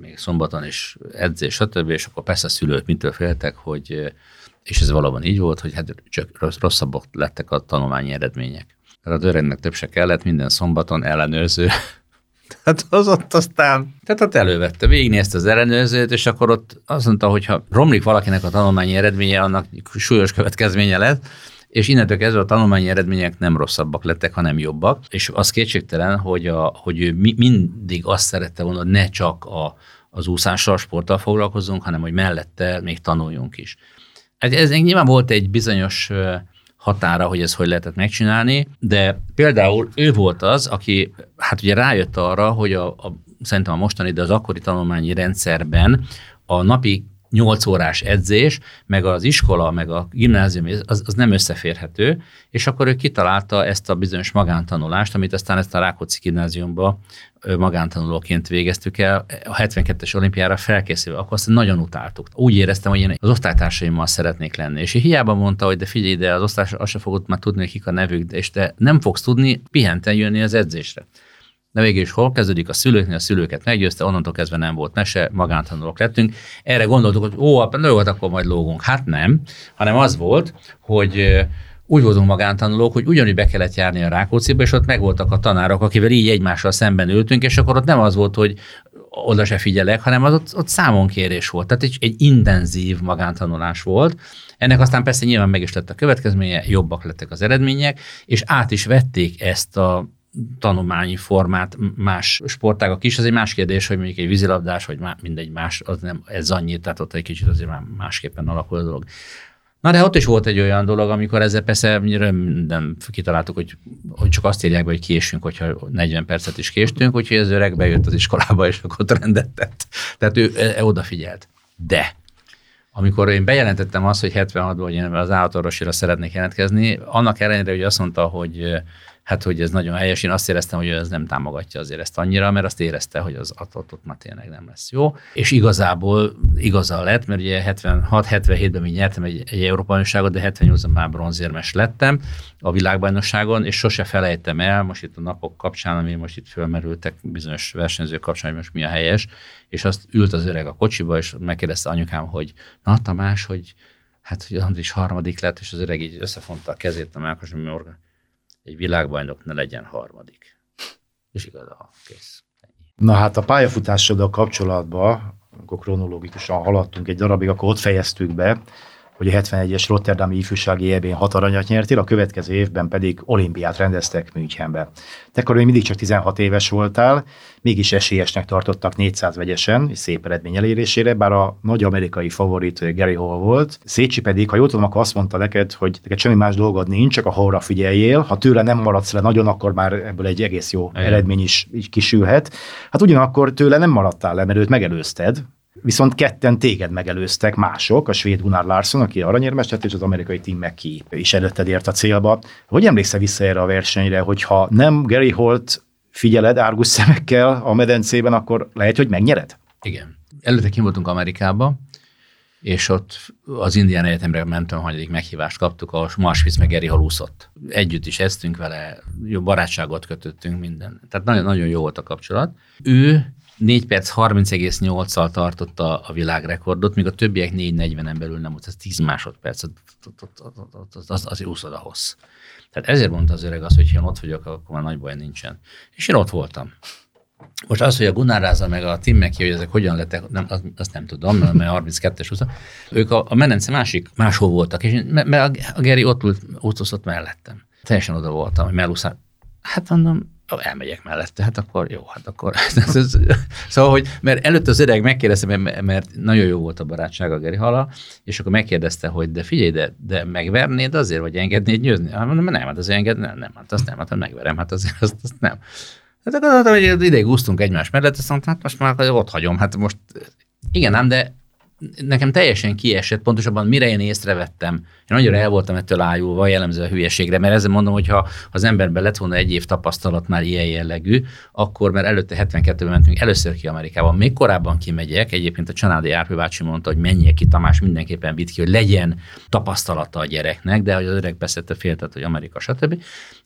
még szombaton is edzés, stb., és akkor persze a szülők mitől féltek, hogy, és ez valóban így volt, hogy hát csak rosszabbak lettek a tanulmányi eredmények. Tehát az öregnek több se kellett, minden szombaton ellenőrző tehát (laughs) az ott aztán, tehát ott elővette, végignézte az ellenőrzőt, és akkor ott azt mondta, hogy ha romlik valakinek a tanulmányi eredménye, annak súlyos következménye lett, és innentől kezdve a tanulmányi eredmények nem rosszabbak lettek, hanem jobbak, és az kétségtelen, hogy, a, hogy ő mi, mindig azt szerette volna, hogy ne csak a, az úszással, sporttal foglalkozzunk, hanem hogy mellette még tanuljunk is. Hát ez nyilván volt egy bizonyos határa, hogy ez hogy lehetett megcsinálni, de például ő volt az, aki hát ugye rájött arra, hogy a, a szerintem a mostani, de az akkori tanulmányi rendszerben a napi 8 órás edzés, meg az iskola, meg a gimnázium, az, az nem összeférhető, és akkor ő kitalálta ezt a bizonyos magántanulást, amit aztán ezt a Rákóczi gimnáziumba magántanulóként végeztük el, a 72-es olimpiára felkészülve, akkor azt nagyon utáltuk. Úgy éreztem, hogy én az osztálytársaimmal szeretnék lenni. És hiába mondta, hogy de figyelj, de az osztály azt se fogod már tudni, kik a nevük, és te nem fogsz tudni pihenten jönni az edzésre. De végül is hol kezdődik a szülőknél, a szülőket meggyőzte, onnantól kezdve nem volt mese, magántanulók lettünk. Erre gondoltuk, hogy ó, hát jó, akkor majd lógunk. Hát nem, hanem az volt, hogy úgy voltunk magántanulók, hogy ugyanúgy be kellett járni a Rákócziba, és ott megvoltak a tanárok, akivel így egymással szemben ültünk, és akkor ott nem az volt, hogy oda se figyelek, hanem az ott, ott számonkérés volt. Tehát egy, egy intenzív magántanulás volt. Ennek aztán persze nyilván meg is lett a következménye, jobbak lettek az eredmények, és át is vették ezt a tanulmányi formát más sportágak is. Ez egy más kérdés, hogy mondjuk egy vízilabdás, vagy mindegy más, az nem ez annyit, tehát ott egy kicsit azért már másképpen alakul a dolog. Na de ott is volt egy olyan dolog, amikor ezzel persze nem kitaláltuk, hogy, hogy csak azt írják hogy késünk, hogyha 40 percet is késtünk, úgyhogy az öreg bejött az iskolába, és akkor rendet tett. Tehát ő e, odafigyelt. De amikor én bejelentettem azt, hogy 76-ban hogy én az állatorvosira szeretnék jelentkezni, annak ellenére, hogy azt mondta, hogy hát hogy ez nagyon helyes. Én azt éreztem, hogy ez nem támogatja azért ezt annyira, mert azt érezte, hogy az ott már tényleg nem lesz jó. És igazából igaza lett, mert ugye 76-77-ben még nyertem egy, egy Európai de 78-ban már bronzérmes lettem a világbajnokságon, és sose felejtem el, most itt a napok kapcsán, ami most itt fölmerültek bizonyos versenyzők kapcsán, hogy most mi a helyes, és azt ült az öreg a kocsiba, és megkérdezte anyukám, hogy na Tamás, hogy hát hogy Andris harmadik lett, és az öreg így összefonta a kezét a Mákos Morgan egy világbajnok ne legyen harmadik. És igaza, kész. Na hát a pályafutásoddal kapcsolatban, amikor kronológikusan haladtunk egy darabig, akkor ott fejeztük be, hogy a 71-es Rotterdami ifjúsági eb hat aranyat nyertél, a következő évben pedig olimpiát rendeztek Münchenbe. Te akkor még mindig csak 16 éves voltál, mégis esélyesnek tartottak 400 vegyesen, és szép eredmény elérésére, bár a nagy amerikai favorit Gary Hall volt. Szécsi pedig, ha jól tudom, akkor azt mondta neked, hogy neked semmi más dolgod nincs, csak a Hallra figyeljél. Ha tőle nem maradsz le nagyon, akkor már ebből egy egész jó Igen. eredmény is így kisülhet. Hát ugyanakkor tőle nem maradtál le, mert őt megelőzted, Viszont ketten téged megelőztek mások, a svéd Gunnar Larsson, aki aranyérmes lett, és az amerikai Tim McKee is előtted ért a célba. Hogy emlékszel vissza erre a versenyre, hogyha nem Gary Holt figyeled árgus szemekkel a medencében, akkor lehet, hogy megnyered? Igen. Előtte kim voltunk Amerikába, és ott az Indián Egyetemre mentem, hanyadik meghívást kaptuk, ahol Marsvic meg Geri halúszott. Együtt is eztünk vele, jó barátságot kötöttünk, minden. Tehát nagyon, nagyon jó volt a kapcsolat. Ő 4 perc 30,8-szal tartotta a világrekordot, míg a többiek 4.40-en belül nem volt, ez 10 másodperc, az, az, azért úszod a. Tehát ezért mondta az öreg azt, hogy ha én ott vagyok, akkor már nagy baj nincsen. És én ott voltam. Most az, hogy a Gunnar meg a Tim Meki, hogy ezek hogyan lettek, nem, azt, azt nem tudom, mert 32-es 20 ők a, a menence másik, máshol voltak, és mert a, a Geri ott ült, ott mellettem. Teljesen oda voltam, hogy melúszál. Hát mondom, elmegyek mellette, hát akkor jó, hát akkor. (laughs) szóval, hogy, mert előtt az öreg megkérdezte, mert nagyon jó volt a barátság a Geri Hala, és akkor megkérdezte, hogy de figyelj, de, de megvernéd azért, vagy engednéd győzni? Hát mondom, nem, hát azért engedni, nem, nem, hát azt nem, hát megverem, hát azért azt, azt nem. Hát akkor hogy ideig úsztunk egymás mellett, azt mondtam, hát most már ott hagyom, hát most igen, nem, de nekem teljesen kiesett, pontosabban mire én észrevettem. Én nagyon el voltam ettől ájulva, jellemző a hülyeségre, mert ezzel mondom, hogy ha az emberben lett volna egy év tapasztalat már ilyen jellegű, akkor mert előtte 72-ben mentünk először ki Amerikában, még korábban kimegyek, egyébként a Csanádi Árpő bácsi mondta, hogy menjek ki, Tamás mindenképpen vitt ki, hogy legyen tapasztalata a gyereknek, de hogy az öreg beszélte féltett, hogy Amerika, stb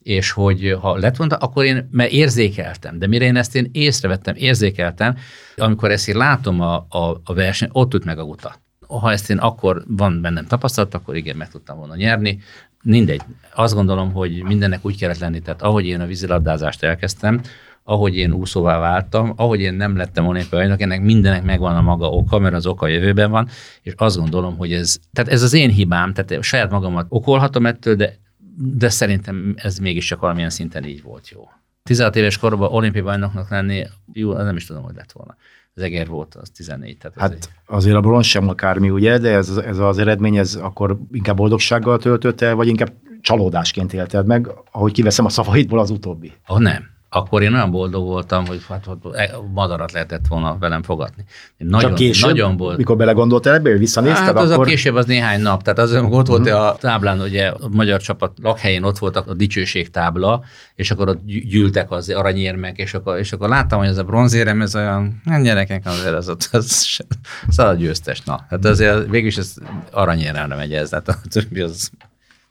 és hogy ha lett volna, akkor én, mert érzékeltem, de mire én ezt én észrevettem, érzékeltem, amikor ezt én látom a, a, a verseny, ott üt meg a guta. Ha ezt én akkor van bennem tapasztalat, akkor igen, meg tudtam volna nyerni. Mindegy. Azt gondolom, hogy mindennek úgy kellett lenni, tehát ahogy én a vízilabdázást elkezdtem, ahogy én úszóvá váltam, ahogy én nem lettem olimpiai bajnok, ennek mindenek megvan a maga oka, mert az oka jövőben van, és azt gondolom, hogy ez, tehát ez az én hibám, tehát saját magamat okolhatom ettől, de de szerintem ez mégiscsak valamilyen szinten így volt jó. 16 éves korban olimpiai bajnoknak lenni, jó, nem is tudom, hogy lett volna. Az Eger volt, az 14. Tehát hát egy... azért a bronz sem akármi, ugye, de ez, ez az eredmény, ez akkor inkább boldogsággal töltött el, vagy inkább csalódásként élted meg, ahogy kiveszem a szavaidból az utóbbi? Oh, nem akkor én olyan boldog voltam, hogy hát, e, madarat lehetett volna velem fogadni. nagyon, Csak később, nagyon boldog. mikor belegondoltál ebbe, hogy visszanézted, hát az akkor... a később az néhány nap, tehát az, amikor ott volt uh-huh. a táblán, ugye a magyar csapat lakhelyén ott volt a dicsőség tábla, és akkor ott gyűltek az aranyérmek, és akkor, és akkor láttam, hogy ez a bronzérem, ez olyan, nem gyerekek, azért az, az, az, az a győztes, na. Hát azért végülis ez aranyéremre megy ez, tehát a többi az...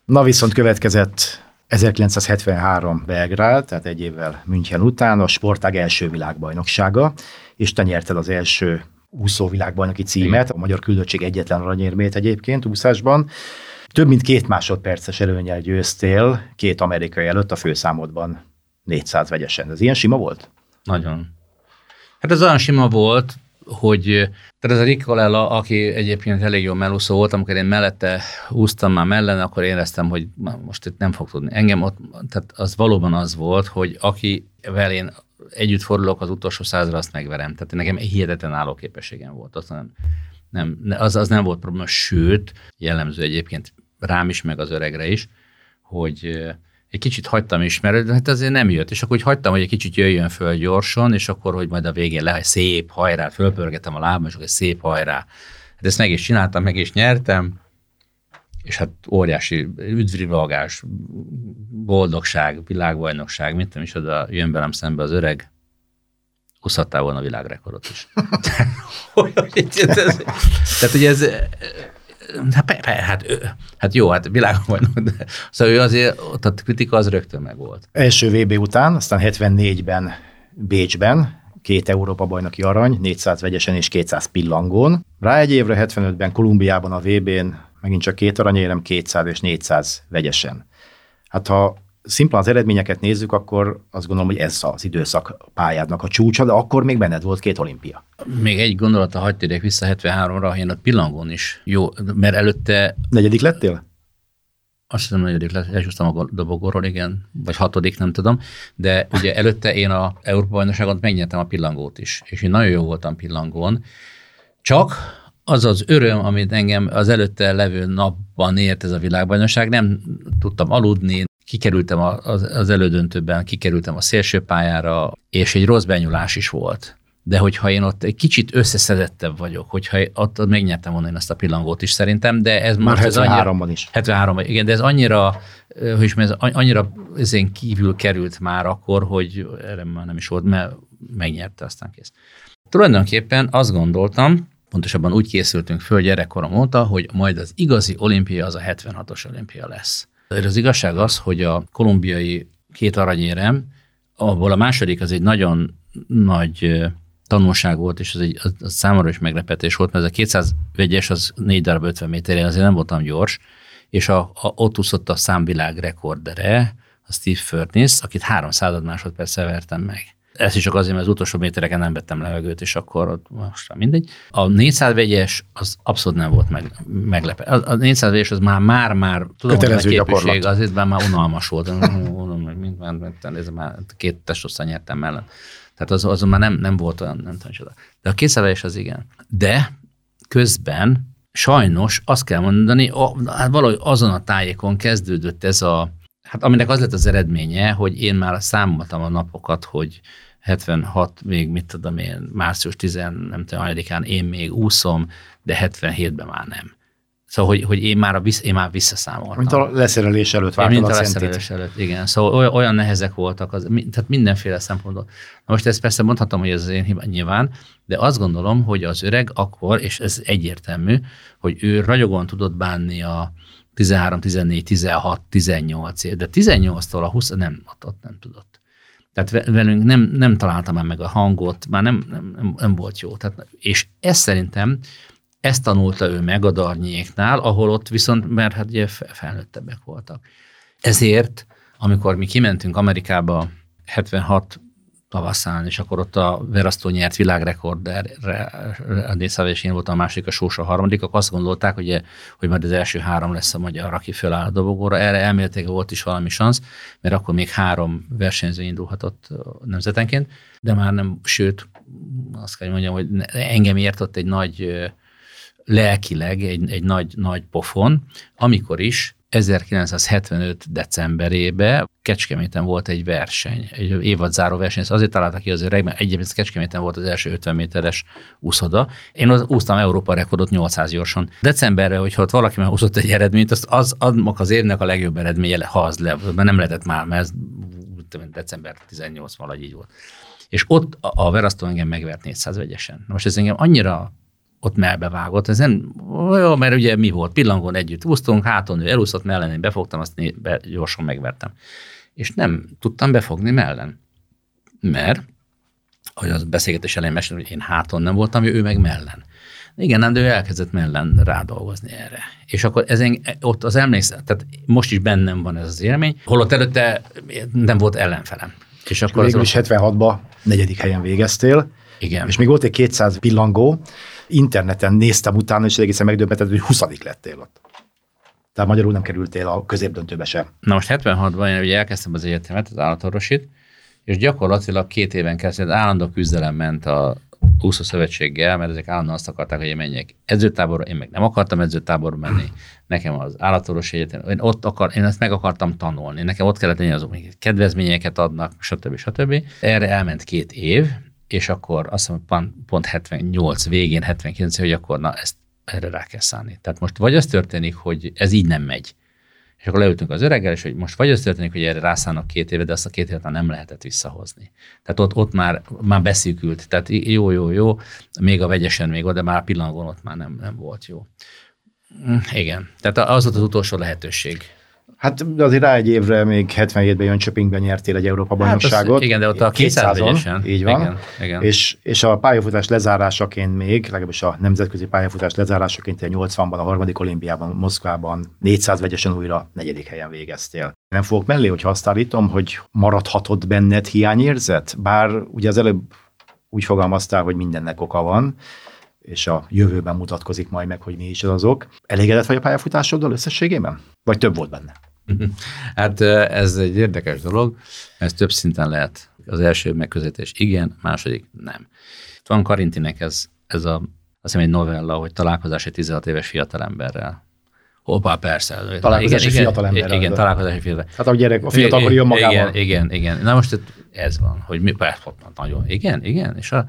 Na viszont következett 1973 Belgrád, tehát egy évvel München után a sportág első világbajnoksága, és te nyerted az első úszó világbajnoki címet, a magyar küldöttség egyetlen aranyérmét egyébként úszásban. Több mint két másodperces előnyel győztél két amerikai előtt a főszámodban 400 vegyesen. Ez ilyen sima volt? Nagyon. Hát ez olyan sima volt, hogy tehát ez a Rick aki egyébként elég jó melúszó volt, amikor én mellette úsztam már mellene, akkor éreztem, hogy most itt nem fog tudni. Engem ott, tehát az valóban az volt, hogy akivel én együtt fordulok az utolsó százra, azt megverem. Tehát nekem hihetetlen állóképességem volt. Az nem, nem, az, az nem volt probléma, sőt, jellemző egyébként rám is, meg az öregre is, hogy egy kicsit hagytam is, mert hát azért nem jött, és akkor úgy hagytam, hogy egy kicsit jöjjön föl gyorsan, és akkor, hogy majd a végén le, szép hajrá, fölpörgetem a lábam, és akkor szép hajrá. Hát ezt meg is csináltam, meg is nyertem, és hát óriási üdvrivalgás, boldogság, világbajnokság, mint nem is oda jön velem szembe az öreg, húzhattál volna a világrekordot is. (laughs) (laughs) Tehát ugye ez, hát, pe, hát, hát jó, hát világbajnok, de szóval ő azért, ott a kritika az rögtön meg volt. Első VB után, aztán 74-ben Bécsben, két Európa bajnoki arany, 400 vegyesen és 200 pillangón. Rá egy évre 75-ben Kolumbiában a VB-n megint csak két aranyérem, 200 és 400 vegyesen. Hát ha szimplán az eredményeket nézzük, akkor azt gondolom, hogy ez az időszak pályádnak a csúcsa, de akkor még benned volt két olimpia. Még egy gondolata hagyd térjek vissza 73-ra, én a pillangón is jó, mert előtte... Negyedik lettél? Azt hiszem, negyedik lett, elsőztem a dobogóról, igen, vagy hatodik, nem tudom, de ugye előtte én a Európa bajnokságot megnyertem a pillangót is, és én nagyon jó voltam pillangón, csak az az öröm, amit engem az előtte levő napban ért ez a világbajnokság, nem tudtam aludni, kikerültem az, elődöntőben, kikerültem a szélső pályára, és egy rossz benyulás is volt. De hogyha én ott egy kicsit összeszedettebb vagyok, hogyha ott megnyertem volna én ezt a pillangót is szerintem, de ez már 73-ban is. 73 igen, de ez annyira, hogy is ez annyira ezen kívül került már akkor, hogy erre már nem is volt, mert megnyerte, aztán kész. Tulajdonképpen azt gondoltam, pontosabban úgy készültünk föl gyerekkorom óta, hogy majd az igazi olimpia az a 76-os olimpia lesz. Az igazság az, hogy a kolumbiai két aranyérem, abból a második az egy nagyon nagy tanulság volt, és az, egy, az, az számomra is meglepetés volt, mert ez a 200 vegyes, az 4 darab 50 méterre, azért nem voltam gyors, és a, a, ott úszott a számvilág rekordere, a Steve Furnace, akit 300 másodperccel vertem meg. Ez is csak azért, mert az utolsó métereken nem vettem levegőt, és akkor ott most mindegy. A 400 vegyes az abszolút nem volt meg, meglepő. A, a 400 vegyes az már, már, már tudom, Kötelező hogy gyakorlat. azért már, már unalmas volt. Mind, ez már két testosztán nyertem mellett. Tehát az, azon már nem, nem volt olyan, nem tudom csoda. De a 200 vegyes az igen. De közben sajnos azt kell mondani, hát valahogy azon a tájékon kezdődött ez a, hát aminek az lett az eredménye, hogy én már számoltam a napokat, hogy 76, még mit tudom én, március 10, nem tudom, án én még úszom, de 77-ben már nem. Szóval, hogy, hogy én, már a vissz, én már visszaszámoltam. Mint a leszerelés előtt vártad Mint a, a leszerelés előtt, igen. Szóval olyan nehezek voltak, az, tehát mindenféle szempontból. Na most ezt persze mondhatom, hogy ez az én hiba nyilván, de azt gondolom, hogy az öreg akkor, és ez egyértelmű, hogy ő ragyogon tudott bánni a 13, 14, 16, 18 év, de 18-tól a 20, nem, ott, ott nem tudott. Tehát velünk nem, nem találtam már meg a hangot, már nem, nem, nem volt jó. Tehát, és ez szerintem, ezt tanulta ő meg a darnyéknál, ahol ott viszont, mert hát ugye felnőttebbek voltak. Ezért, amikor mi kimentünk Amerikába 76 tavaszán, és akkor ott a Verasztó nyert világrekordere, a Dészáv és én voltam a második, a Sósa a harmadik, akkor azt gondolták, hogy, hogy majd az első három lesz a magyar, aki föláll a dobogóra. Erre elméletileg volt is valami szansz, mert akkor még három versenyző indulhatott nemzetenként, de már nem, sőt, azt kell mondjam, hogy engem ért ott egy nagy lelkileg egy, egy nagy, nagy pofon, amikor is 1975. decemberében Kecskeméten volt egy verseny, egy évadzáró verseny, ezt azért találtak ki azért, mert egyébként Kecskeméten volt az első 50 méteres úszoda. Én az, úsztam Európa rekordot 800 gyorsan. Decemberre, hogyha ott valaki már úszott egy eredményt, azt az adnak az évnek a legjobb eredménye, ha az le, mert nem lehetett már, mert ez december 18 valahogy így volt. És ott a Verasztó engem megvert 400 vegyesen. Most ez engem annyira ott melbevágott. Ez nem, jó, mert ugye mi volt? Pillangón együtt úsztunk, háton ő elúszott mellen, én befogtam, azt be, gyorsan megvertem. És nem tudtam befogni mellen. Mert, hogy az beszélgetés elején mesélem, hogy én háton nem voltam, ő meg mellen. Igen, de ő elkezdett mellen rádolgozni erre. És akkor ezen, ott az emlékszem, tehát most is bennem van ez az élmény, holott előtte nem volt ellenfelem. És akkor végül is 76-ban negyedik helyen végeztél. Igen. És még volt egy 200 pillangó, interneten néztem utána, és egészen megdöbbentett, hogy 20 lettél ott. Tehát magyarul nem kerültél a középdöntőbe sem. Na most 76-ban én ugye elkezdtem az egyetemet, az állatorvosit, és gyakorlatilag két éven keresztül állandó küzdelem ment a úszó szövetséggel, mert ezek állandóan azt akarták, hogy én menjek edzőtáborra, én meg nem akartam edzőtáborra menni, nekem az állatorvos egyetem, én ott akar, én ezt meg akartam tanulni, nekem ott kellett lenni azok, hogy kedvezményeket adnak, stb. stb. Erre elment két év, és akkor azt mondom, pont, pont 78 végén, 79, hogy akkor na, ezt erre rá kell szállni. Tehát most vagy az történik, hogy ez így nem megy, és akkor leültünk az öreggel, és hogy most vagy az történik, hogy erre rászállnak két évet, de azt a két évet már nem lehetett visszahozni. Tehát ott, ott már, már beszűkült. Tehát jó, jó, jó, még a vegyesen még oda, de már pillanatban ott már nem, nem volt jó. Hm, igen, tehát az volt az utolsó lehetőség. Hát azért rá egy évre még 77-ben Jönköpingben nyertél egy Európa bajnokságot. Hát igen, de ott a 200 Így van. Igen, igen. És, és a pályafutás lezárásaként még, legalábbis a nemzetközi pályafutás lezárásaként a 80-ban, a harmadik olimpiában, Moszkvában 400 vegyesen újra negyedik helyen végeztél. Nem fogok mellé, hogy azt állítom, hogy maradhatott benned hiányérzet? Bár ugye az előbb úgy fogalmaztál, hogy mindennek oka van, és a jövőben mutatkozik majd meg, hogy mi is az azok. Elégedett vagy a pályafutásoddal összességében? Vagy több volt benne? (laughs) Hát ez egy érdekes dolog, ez több szinten lehet. Az első megközelítés igen, második nem. Itt van Karintinek ez, ez a, azt hiszem egy novella, hogy találkozás egy 16 éves fiatalemberrel. Hoppá, persze. Találkozás egy fiatalemberrel. Igen, igen találkozás egy fiatal. Hát a gyerek, a fiatalkor jön magával. Igen, igen, igen. Na most ez van, hogy mi, persze, nagyon, igen, igen, és a,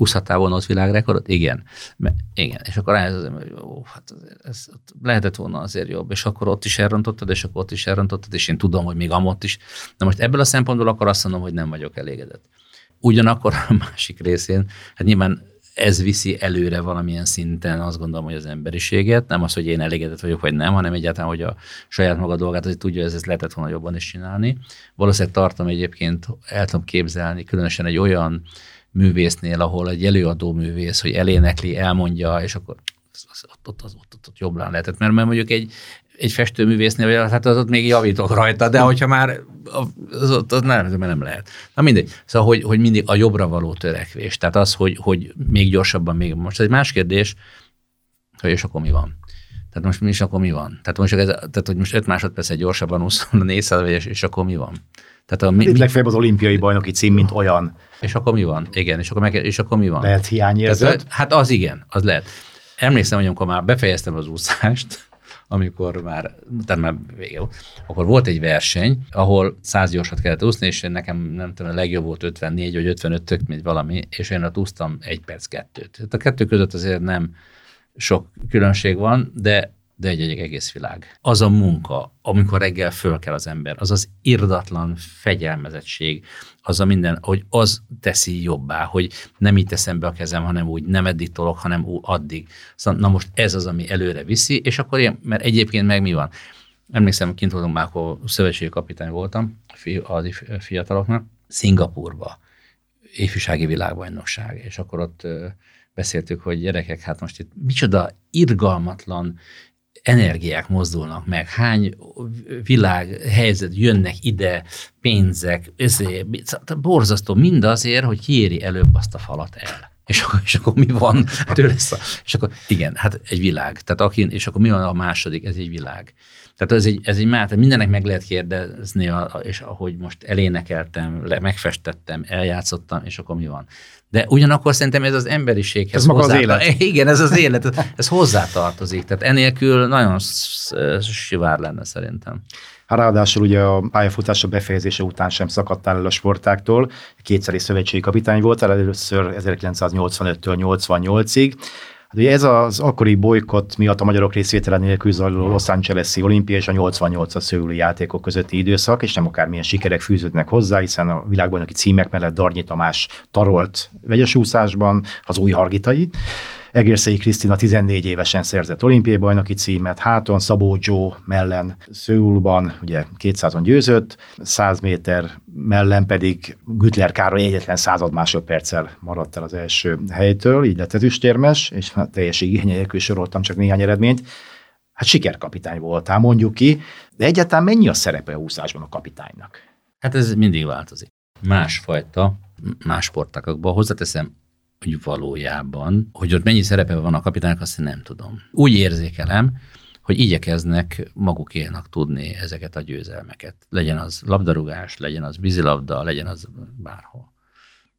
úszhatál ott világrekordot? Igen. Igen. És akkor rájöttem, hogy ó, hát ez, ez lehetett volna azért jobb, és akkor ott is elrontottad, és akkor ott is elrontottad, és én tudom, hogy még amott is. Na most ebből a szempontból akkor azt mondom, hogy nem vagyok elégedett. Ugyanakkor a (laughs) másik részén, hát nyilván ez viszi előre valamilyen szinten azt gondolom, hogy az emberiséget, nem az, hogy én elégedett vagyok, vagy nem, hanem egyáltalán, hogy a saját maga dolgát, hogy tudja, hogy ez lehetett volna jobban is csinálni. Valószínűleg tartom egyébként, el tudom képzelni, különösen egy olyan művésznél, ahol egy előadó művész, hogy elénekli, elmondja, és akkor ott, ott, ott, ott, ott, jobbra lehetett. Mert, mert mondjuk egy, egy festőművésznél, hát az ott még javítok rajta, de hogyha már az ott, az nem, nem lehet. Na mindegy. Szóval, hogy, hogy mindig a jobbra való törekvés. Tehát az, hogy, hogy még gyorsabban, még most egy más kérdés, hogy és akkor mi van? Tehát most mi is akkor mi van? Tehát most, ez, tehát, hogy most 5 másodperc egy gyorsabban a 400 és, és akkor mi van? Tehát a, mi, Itt legfeljebb az olimpiai bajnoki cím, mint olyan. És akkor mi van? Igen, és akkor, meg, és akkor mi van? Lehet hiányérzet? Tehát, hát az igen, az lehet. Emlékszem, hogy amikor már befejeztem az úszást, (laughs) amikor már, tehát már vége akkor volt egy verseny, ahol 100 gyorsat kellett úszni, és nekem nem tudom, a legjobb volt 54 vagy 55 tök, mint valami, és én ott úsztam egy perc kettőt. Tehát a kettő között azért nem sok különbség van, de de egy, egy egész világ. Az a munka, amikor reggel föl kell az ember, az az irdatlan fegyelmezettség, az a minden, hogy az teszi jobbá, hogy nem így teszem be a kezem, hanem úgy nem eddig tolok, hanem úgy addig. Szóval, na most ez az, ami előre viszi, és akkor én, mert egyébként meg mi van? Emlékszem, kint voltam már, akkor szövetségi kapitány voltam a fiataloknak, Szingapurba, ifjúsági világbajnokság, és akkor ott beszéltük, hogy gyerekek, hát most itt micsoda irgalmatlan energiák mozdulnak meg, hány világ helyzet jönnek ide, pénzek, ezért, borzasztó mindazért, hogy kiéri előbb azt a falat el. És akkor, és akkor mi van tőle? És akkor igen, hát egy világ. Tehát aki, és akkor mi van a második? Ez egy világ. Tehát ez egy, ez egy már, mindennek meg lehet kérdezni, és ahogy most elénekeltem, megfestettem, eljátszottam, és akkor mi van. De ugyanakkor szerintem ez az emberiséghez Ez maga az élet. (laughs) Igen, ez az élet, ez hozzátartozik. Tehát enélkül nagyon sivár lenne szerintem. Hát ráadásul ugye a pályafutása befejezése után sem szakadtál el a sportáktól, kétszeri szövetségi kapitány voltál, először 1985-től 88-ig, Hát ugye ez az akkori bolykott miatt a magyarok részvétele nélkül zajló Los Angeles-i olimpia és a 88-as szőlői játékok közötti időszak, és nem akármilyen sikerek fűződnek hozzá, hiszen a világbajnoki címek mellett Darnyi Tamás tarolt vegyesúszásban, az új hargitai. Egérszei Krisztina 14 évesen szerzett olimpiai bajnoki címet, háton Szabó Joe mellen Szőulban ugye 200-on győzött, 100 méter mellen pedig Gütler Károly egyetlen század másodperccel maradt el az első helytől, így lett ezüstérmes, és hát teljes igénye nélkül soroltam csak néhány eredményt. Hát sikerkapitány voltál, mondjuk ki, de egyáltalán mennyi a szerepe a úszásban a kapitánynak? Hát ez mindig változik. Másfajta, más sportágakban hozzáteszem, hogy valójában, hogy ott mennyi szerepe van a kapitánynak, azt én nem tudom. Úgy érzékelem, hogy igyekeznek magukénak tudni ezeket a győzelmeket. Legyen az labdarúgás, legyen az vízilabda, legyen az bárhol.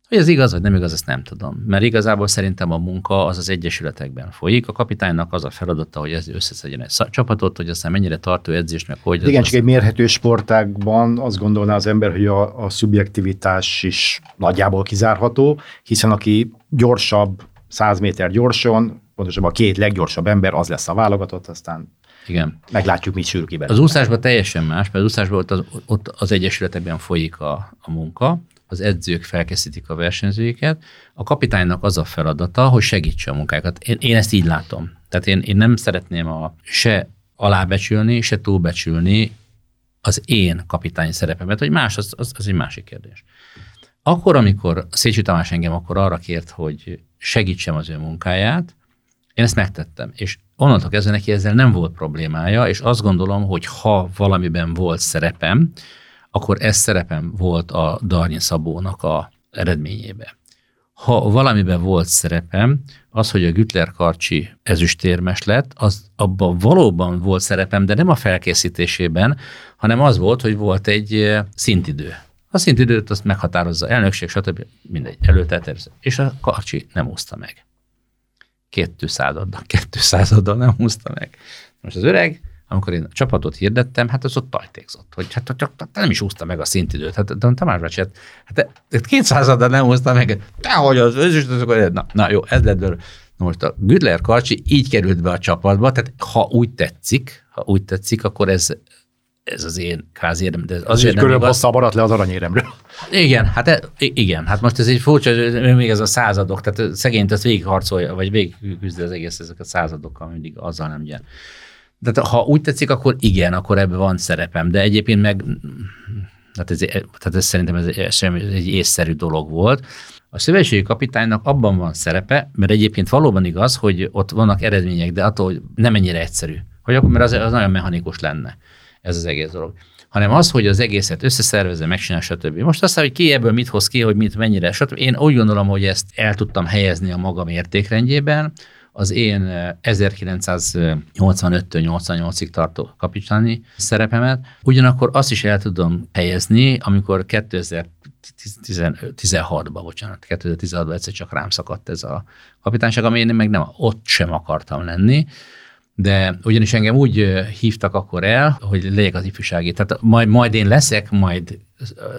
Hogy ez igaz, vagy nem igaz, ezt nem tudom. Mert igazából szerintem a munka az az egyesületekben folyik. A kapitánynak az a feladata, hogy ez összeszedjen egy csapatot, hogy aztán mennyire tartó edzés, meg hogy. Igen, csak egy mérhető sportágban azt gondolná az ember, hogy a, a szubjektivitás is nagyjából kizárható, hiszen aki gyorsabb, 100 méter gyorsan, pontosabban a két leggyorsabb ember, az lesz a válogatott, aztán Igen. meglátjuk, mit sül ki belőle. Az úszásban teljesen más, mert az úszásban ott az, ott az egyesületekben folyik a, a munka, az edzők felkészítik a versenyzőiket, a kapitánynak az a feladata, hogy segítse a munkákat. Én, én ezt így látom. Tehát én, én nem szeretném a, se alábecsülni, se túlbecsülni az én kapitány szerepemet, hogy más, az, az, az egy másik kérdés. Akkor, amikor Szécsi Tamás engem akkor arra kért, hogy segítsem az ő munkáját, én ezt megtettem, és onnantól kezdve neki ezzel nem volt problémája, és azt gondolom, hogy ha valamiben volt szerepem, akkor ez szerepem volt a Darnyi Szabónak a eredményébe. Ha valamiben volt szerepem, az, hogy a Gütler Karcsi ezüstérmes lett, az abban valóban volt szerepem, de nem a felkészítésében, hanem az volt, hogy volt egy eh, szintidő. A szintidőt azt meghatározza elnökség, stb. mindegy, előtetervező. És a Karcsi nem úszta meg. Kettő századdal, kettő századdal nem húzta meg. Most az öreg, amikor én a csapatot hirdettem, hát az ott tajtékzott, hogy hát csak nem is úszta meg a szintidőt. Hát de Tamás bácsi, hát, hát kétszázaddal nem úszta meg, hogy az özöst, akkor na, na jó, ez lett belőle. Na most a Güdler Karcsi így került be a csapatba, tehát ha úgy tetszik, ha úgy tetszik, akkor ez, ez az én kvázi érdem. De Az egy igaz. hosszabb maradt le az aranyéremről. Igen, hát e, igen, hát most ez egy furcsa, még ez a századok, tehát szegényt ezt végigharcolja, vagy végigküzdi az egész ezek a századokkal, mindig azzal nem ugye. De ha úgy tetszik, akkor igen, akkor ebben van szerepem, de egyébként meg, tehát ez, tehát ez szerintem ez ez egy észszerű dolog volt. A szövetségi kapitánynak abban van szerepe, mert egyébként valóban igaz, hogy ott vannak eredmények, de attól, hogy nem ennyire egyszerű. Hogy akkor, mert az, az nagyon mechanikus lenne ez az egész dolog hanem az, hogy az egészet összeszervezze, megcsinál, stb. Most aztán, hogy ki ebből mit hoz ki, hogy mit mennyire, stb. Én úgy gondolom, hogy ezt el tudtam helyezni a magam értékrendjében, az én eh, 1985-től 88-ig tartó kapitányi szerepemet, ugyanakkor azt is el tudom helyezni, amikor 2016-ban, bocsánat, 2016-ban egyszer csak rám szakadt ez a kapitányság, ami én meg nem, ott sem akartam lenni, de ugyanis engem úgy hívtak akkor el, hogy legyek az ifjúsági. Tehát majd, majd én leszek, majd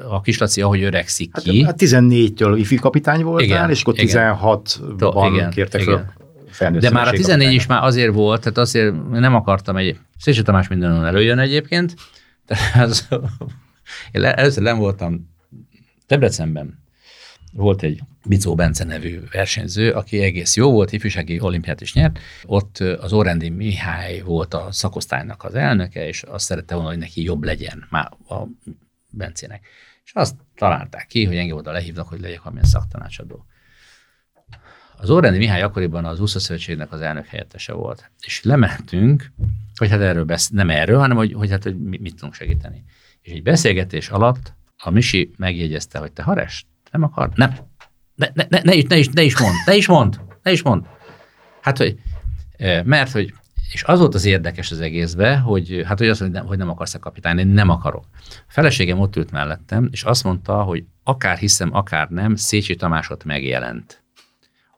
a kislaci, ahogy öregszik ki. Hát 14-től ifi kapitány voltál, Igen, és akkor igen. 16-ban Igen, kértek igen. Fel felnőtt De már a szövetségi 14 is már azért volt, tehát azért nem akartam egy... Szécsi Tamás mindenhol előjön egyébként. Tehát az, én először nem voltam Debrecenben. Volt egy Bicó Bence nevű versenyző, aki egész jó volt, ifjúsági olimpiát is nyert. Ott az Órendi Mihály volt a szakosztálynak az elnöke, és azt szerette volna, hogy neki jobb legyen már a Bencének. És azt találták ki, hogy engem oda lehívnak, hogy legyek valamilyen szaktanácsadó. Az Órendi Mihály akkoriban az úszószövetségnek az elnök helyettese volt. És lementünk, hogy hát erről besz- nem erről, hanem hogy, hogy hát hogy mi- mit tudunk segíteni. És egy beszélgetés alatt a Misi megjegyezte, hogy te Hares, nem akar? Nem. Ne, ne, ne, ne, is, ne, is, ne is mond, ne is mond, ne is mond. Hát, hogy, mert, hogy, és az volt az érdekes az egészben, hogy hát, hogy azt mondja, hogy nem akarsz a kapitány, én nem akarok. A feleségem ott ült mellettem, és azt mondta, hogy akár hiszem, akár nem, Szécsi Tamásot megjelent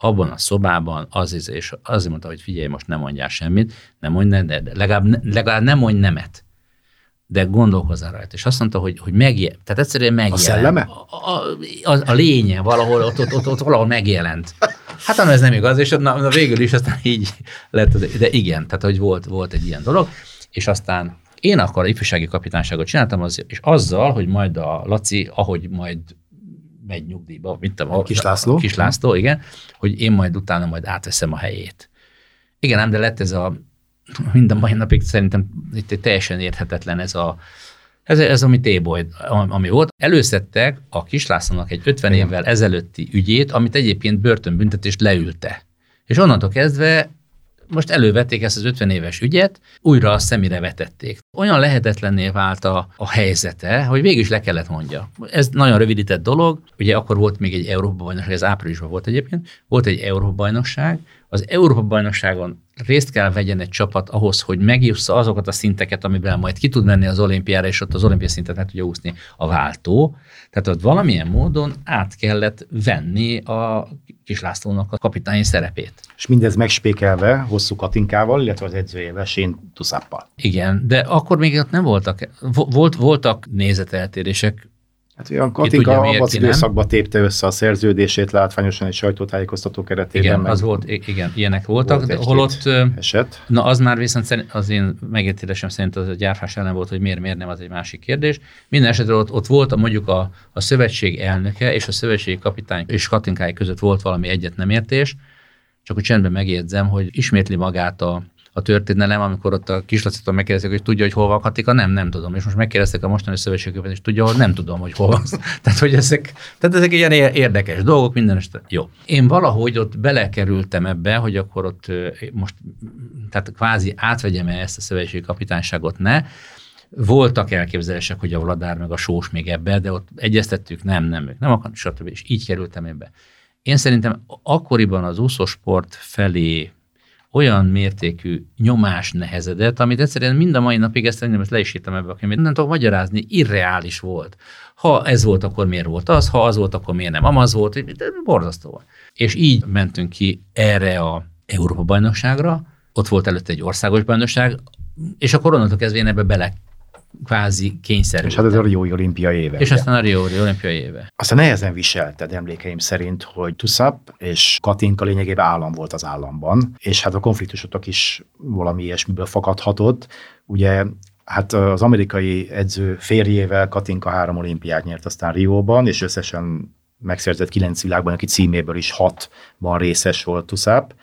abban a szobában az, és azért mondta, hogy figyelj, most nem mondjál semmit, nem mondj ne, de legalább, legalább nem mondj nemet, de gondolkozzál rajta. És azt mondta, hogy, hogy megjel, tehát egyszerűen megjelent. szelleme? A, a, a, a lénye valahol, ott, ott, ott, ott valahol megjelent. Hát hanem ez nem igaz, és na, na végül is aztán így lett, az, de igen, tehát hogy volt, volt egy ilyen dolog, és aztán én akkor ifjúsági kapitányságot csináltam, az, és azzal, hogy majd a Laci, ahogy majd megy nyugdíjba, mint a, Kis László. A Kis László, igen, hogy én majd utána majd átveszem a helyét. Igen, ám, de lett ez a, mind a mai napig szerintem itt teljesen érthetetlen ez a, ez, ez ami téboly, ami volt. Előszedtek a Kislászlónak egy 50 Igen. évvel ezelőtti ügyét, amit egyébként börtönbüntetést leülte. És onnantól kezdve most elővették ezt az 50 éves ügyet, újra a szemére vetették. Olyan lehetetlenné vált a, a helyzete, hogy végül is le kellett mondja. Ez nagyon rövidített dolog, ugye akkor volt még egy Európa-bajnokság, ez áprilisban volt egyébként, volt egy Európa-bajnokság, az Európa-bajnokságon részt kell vegyen egy csapat ahhoz, hogy megjussa azokat a szinteket, amivel majd ki tud menni az olimpiára, és ott az olimpiai szintet meg tudja úszni a váltó. Tehát ott valamilyen módon át kellett venni a Kislászlónak a kapitányi szerepét. És mindez megspékelve hosszú Katinkával, illetve az edzőjével, Sén Tuszáppal. Igen, de akkor még ott nem voltak, vo- volt, voltak nézeteltérések, Hát olyan Katinka az időszakban tépte össze a szerződését látványosan egy sajtótájékoztató keretében. Igen, az volt, igen, ilyenek voltak, volt de holott, eset. na az már viszont az én megértésem szerint az a gyárfás ellen volt, hogy miért, miért nem, az egy másik kérdés. Minden esetre ott, ott volt a, mondjuk a, a szövetség elnöke és a szövetség kapitány és Katinkáj között volt valami egyet nem értés, csak hogy csendben megjegyzem, hogy ismétli magát a, a történelem, amikor ott a kislacitól megkérdezték, hogy tudja, hogy hol van Katika, nem, nem tudom. És most megkérdezték a mostani szövetségüket, és tudja, hogy nem tudom, hogy hol van. (laughs) tehát, hogy ezek, tehát ezek ilyen érdekes dolgok, minden este. Jó. Én valahogy ott belekerültem ebbe, hogy akkor ott most, tehát kvázi átvegyem-e ezt a szövetségi kapitányságot, ne. Voltak elképzelések, hogy a Vladár meg a Sós még ebbe, de ott egyeztettük, nem, nem, ők nem akarnak, stb. És így kerültem ebbe. Én szerintem akkoriban az úszósport felé olyan mértékű nyomás nehezedett, amit egyszerűen mind a mai napig ezt nem le is írtam ebbe a könyvét, nem tudok magyarázni, irreális volt. Ha ez volt, akkor miért volt az, ha az volt, akkor miért nem amaz volt, de borzasztó volt. És így mentünk ki erre a Európa bajnokságra, ott volt előtte egy országos bajnokság, és akkor onnantól kezdve én ebbe bele kvázi kényszerű. És hát ez a Rio olimpia éve. És ugye? aztán a Rio olimpia éve. Aztán nehezen viselted emlékeim szerint, hogy Tuszap és Katinka lényegében állam volt az államban, és hát a konfliktusotok is valami ilyesmiből fakadhatott. Ugye Hát az amerikai edző férjével Katinka három olimpiát nyert aztán Rióban, és összesen megszerzett kilenc világban, aki címéből is hatban részes volt Tuszap.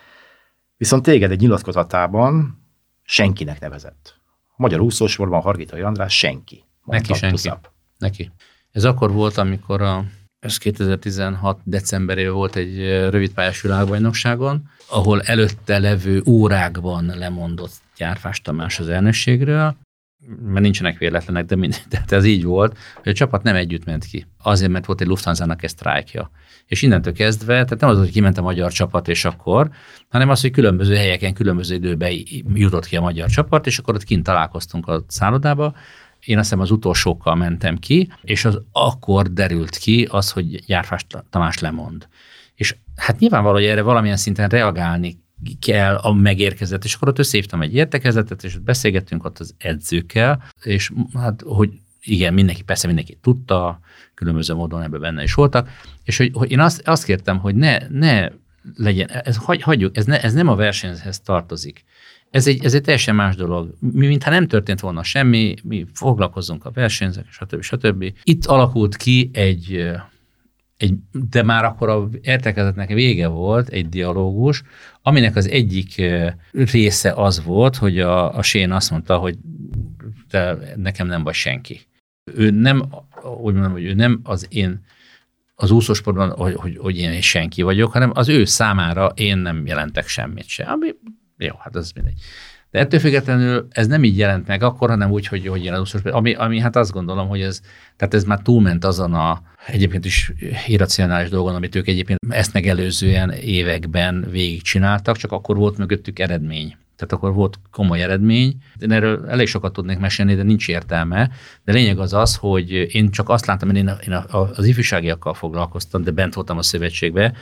Viszont téged egy nyilatkozatában senkinek nevezett magyar úszósorban Hargitai András senki. Neki senki. Tuszap. Neki. Ez akkor volt, amikor a, ez 2016 decemberében volt egy rövidpályás világbajnokságon, ahol előtte levő órákban lemondott Gyárfás Tamás az elnökségről, mert nincsenek véletlenek, de, mind, (laughs) de ez így volt, hogy a csapat nem együtt ment ki. Azért, mert volt egy Lufthansa-nak egy sztrájkja. És innentől kezdve, tehát nem az, hogy kiment a magyar csapat, és akkor, hanem az, hogy különböző helyeken, különböző időben jutott ki a magyar csapat, és akkor ott kint találkoztunk a szállodába, én azt hiszem az utolsókkal mentem ki, és az akkor derült ki az, hogy Gyárfás Tamás lemond. És hát nyilvánvaló, hogy erre valamilyen szinten reagálni kell a megérkezett, és akkor ott összehívtam egy értekezetet, és beszélgettünk ott az edzőkkel, és hát, hogy igen, mindenki, persze mindenki tudta, különböző módon ebben benne is voltak, és hogy, hogy én azt, azt kértem, hogy ne, ne legyen, ez, hagy, hagyjuk, ez, ne, ez nem a versenyhez tartozik. Ez egy, ez egy teljesen más dolog. Mi, mintha nem történt volna semmi, mi foglalkozunk a versenyzők, stb. stb. Itt alakult ki egy, egy, de már akkor a értekezetnek vége volt egy dialógus, aminek az egyik része az volt, hogy a, a Sén azt mondta, hogy te nekem nem vagy senki. Ő nem, úgy mondom, hogy ő nem az én az úszósportban, hogy, hogy, hogy én senki vagyok, hanem az ő számára én nem jelentek semmit se. Ami, jó, hát ez mindegy. De ettől függetlenül ez nem így jelent meg akkor, hanem úgy, hogy, hogy jelent ami, ami hát azt gondolom, hogy ez, tehát ez már túlment azon a egyébként is irracionális dolgon, amit ők egyébként ezt megelőzően években végigcsináltak, csak akkor volt mögöttük eredmény. Tehát akkor volt komoly eredmény. Én erről elég sokat tudnék mesélni, de nincs értelme. De lényeg az az, hogy én csak azt láttam, hogy én az ifjúságiakkal foglalkoztam, de bent voltam a szövetségbe,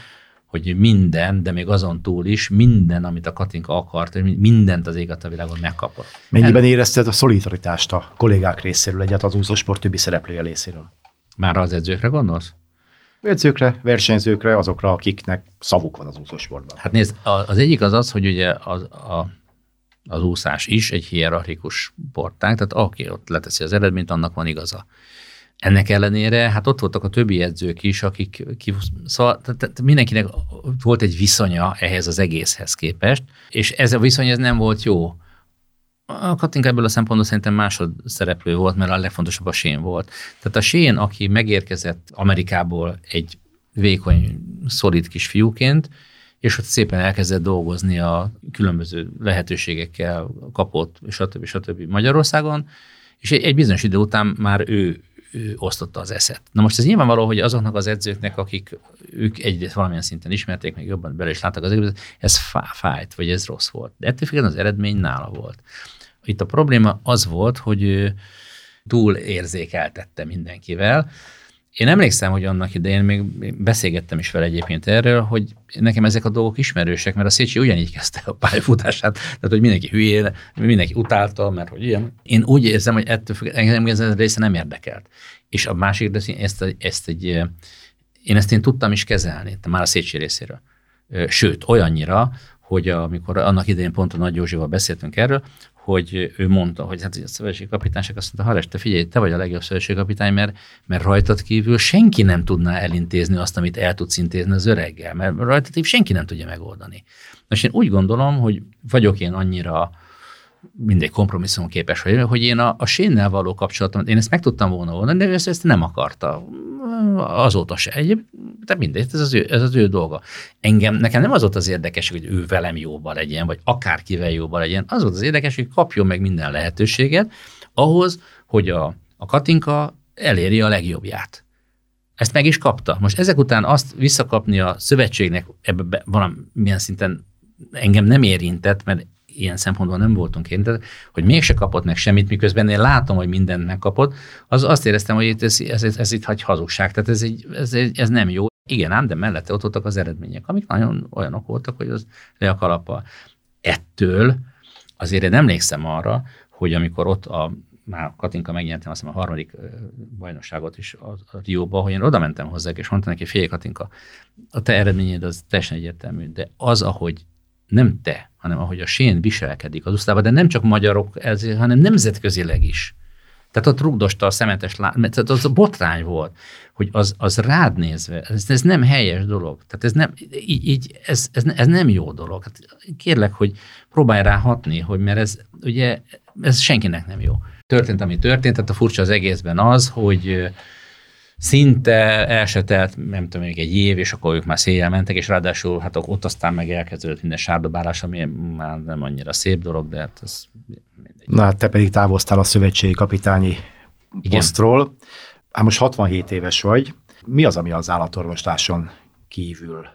hogy minden, de még azon túl is, minden, amit a Katinka akart, mindent az ég a világon megkapott. Mennyiben El... érezted a szolidaritást a kollégák részéről, egyet az úszósport többi szereplője részéről? Már az edzőkre gondolsz? Edzőkre, versenyzőkre, azokra, akiknek szavuk van az úszósportban. Hát nézd, az egyik az az, hogy ugye az, a, az úszás is egy hierarchikus sportág, tehát aki ott leteszi az eredményt, annak van igaza. Ennek ellenére, hát ott voltak a többi edzők is, akik, ki, szóval tehát mindenkinek volt egy viszonya ehhez az egészhez képest, és ez a viszony ez nem volt jó. A Katinka ebből a szempontból szerintem másod szereplő volt, mert a legfontosabb a Sén volt. Tehát a Sén, aki megérkezett Amerikából egy vékony, szolid kis fiúként, és ott szépen elkezdett dolgozni a különböző lehetőségekkel kapott, stb. stb. Magyarországon, és egy bizonyos idő után már ő ő osztotta az eszet. Na most ez nyilvánvaló, hogy azoknak az edzőknek, akik ők egyrészt valamilyen szinten ismerték, meg jobban bele is láttak az egészet, ez fájt, vagy ez rossz volt. De ettől függően az eredmény nála volt. Itt a probléma az volt, hogy ő túl érzékeltette mindenkivel, Én emlékszem, hogy annak idején még beszélgettem is vele egyébként erről, hogy nekem ezek a dolgok ismerősek, mert a Szécsi ugyanígy kezdte a pályafutását, tehát hogy mindenki hülyén, mindenki utálta, mert hogy ilyen. Én úgy érzem, hogy ettől függ, engem ez a része nem érdekelt. És a másik, de ezt, ezt egy, én ezt én tudtam is kezelni, már a Szécsi részéről. Sőt, olyannyira, hogy amikor annak idején pont a Nagy Józsival beszéltünk erről, hogy ő mondta, hogy hát a szövetségkapitányság azt mondta, Hares, te figyelj, te vagy a legjobb szövetségkapitány, mert, mert rajtad kívül senki nem tudná elintézni azt, amit el tudsz intézni az öreggel, mert rajtad kívül senki nem tudja megoldani. Most én úgy gondolom, hogy vagyok én annyira mindegy kompromisszum képes vagy, hogy én a, a sénnel való kapcsolatomat, én ezt meg tudtam volna volna, de ő ezt, nem akarta. Azóta se. Egy, de mindegy, ez az, ő, ez az ő dolga. Engem, nekem nem az volt az érdekes, hogy ő velem jóba legyen, vagy akárkivel jóba legyen. Az volt az érdekes, hogy kapjon meg minden lehetőséget ahhoz, hogy a, a Katinka eléri a legjobbját. Ezt meg is kapta. Most ezek után azt visszakapni a szövetségnek ebbe valamilyen szinten engem nem érintett, mert ilyen szempontból nem voltunk én, hogy mégse kapott meg semmit, miközben én látom, hogy mindent megkapott, az azt éreztem, hogy itt ez, ez, ez, ez itt egy hazugság, tehát ez, egy, ez, ez nem jó. Igen ám, de mellette ott voltak az eredmények, amik nagyon olyanok voltak, hogy az le a kalappal. Ettől azért én emlékszem arra, hogy amikor ott a már Katinka megnyentem azt hiszem a harmadik bajnokságot is a, a Rióba, hogy én oda mentem hozzá, és mondtam neki, fél Katinka, a te eredményed az teljesen egyértelmű, de az, ahogy nem te, hanem ahogy a sén viselkedik az usztában, de nem csak magyarok, ez, hanem nemzetközileg is. Tehát ott rugdosta a szemetes lá... tehát az a botrány volt, hogy az, az rád nézve, ez, ez nem helyes dolog. Tehát ez nem, így, így ez, ez, ez, nem jó dolog. Hát kérlek, hogy próbálj rá hatni, hogy mert ez ugye, ez senkinek nem jó. Történt, ami történt, tehát a furcsa az egészben az, hogy szinte elsetelt, nem tudom, még egy év, és akkor ők már széjjel mentek, és ráadásul hát ott aztán meg elkezdődött minden sárdobálás, ami már nem annyira szép dolog, de hát ez mindegy. Na hát te pedig távoztál a szövetségi kapitányi Igen. posztról. Hát most 67 éves vagy. Mi az, ami az állatorvosláson kívül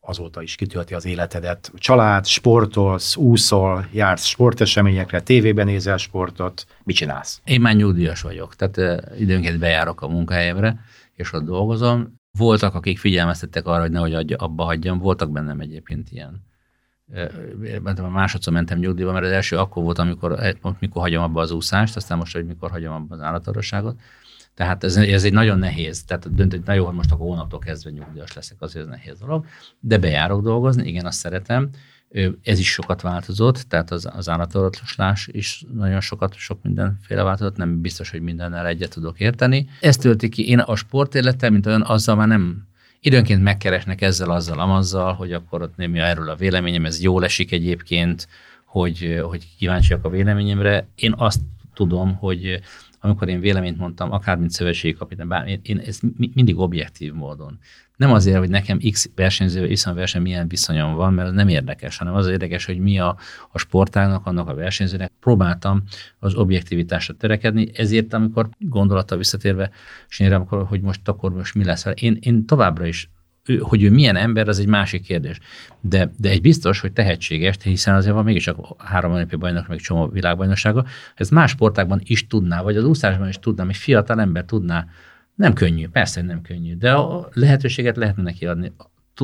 azóta is kitölti az életedet. Család, sportolsz, úszol, jársz sporteseményekre, tévében nézel sportot, mit csinálsz? Én már nyugdíjas vagyok, tehát időnként bejárok a munkahelyemre, és ott dolgozom. Voltak, akik figyelmeztettek arra, hogy nehogy abba hagyjam, voltak bennem egyébként ilyen a másodszor mentem nyugdíjba, mert az első akkor volt, amikor, mikor hagyom abba az úszást, aztán most, hogy mikor hagyom abba az állatorvosságot. Tehát ez, ez egy nagyon nehéz, tehát dönt, hogy na jó, hogy most akkor hónaptól kezdve nyugdíjas leszek, azért ez nehéz dolog, de bejárok dolgozni, igen, azt szeretem. Ez is sokat változott, tehát az, az állatorvoslás is nagyon sokat, sok mindenféle változott, nem biztos, hogy mindennel egyet tudok érteni. Ez tölti ki, én a sportélettel, mint olyan, azzal már nem időnként megkeresnek ezzel, azzal, amazzal, hogy akkor ott némi erről a véleményem, ez jól esik egyébként, hogy, hogy kíváncsiak a véleményemre. Én azt tudom, hogy amikor én véleményt mondtam, akár mint szövetségi kapitány, bár én, én ezt mindig objektív módon. Nem azért, hogy nekem X versenyző, viszont verseny milyen viszonyom van, mert nem érdekes, hanem az érdekes, hogy mi a, a sportágnak, annak a versenyzőnek. Próbáltam az objektivitásra törekedni, ezért amikor gondolata visszatérve, és amikor, hogy most akkor most mi lesz, én, én továbbra is ő, hogy ő milyen ember, az egy másik kérdés. De, de egy biztos, hogy tehetséges, hiszen azért van mégiscsak három olimpiai bajnok, meg csomó világbajnoksága, ez más sportákban is tudná, vagy az úszásban is tudná, egy fiatal ember tudná. Nem könnyű, persze nem könnyű, de a lehetőséget lehetne neki adni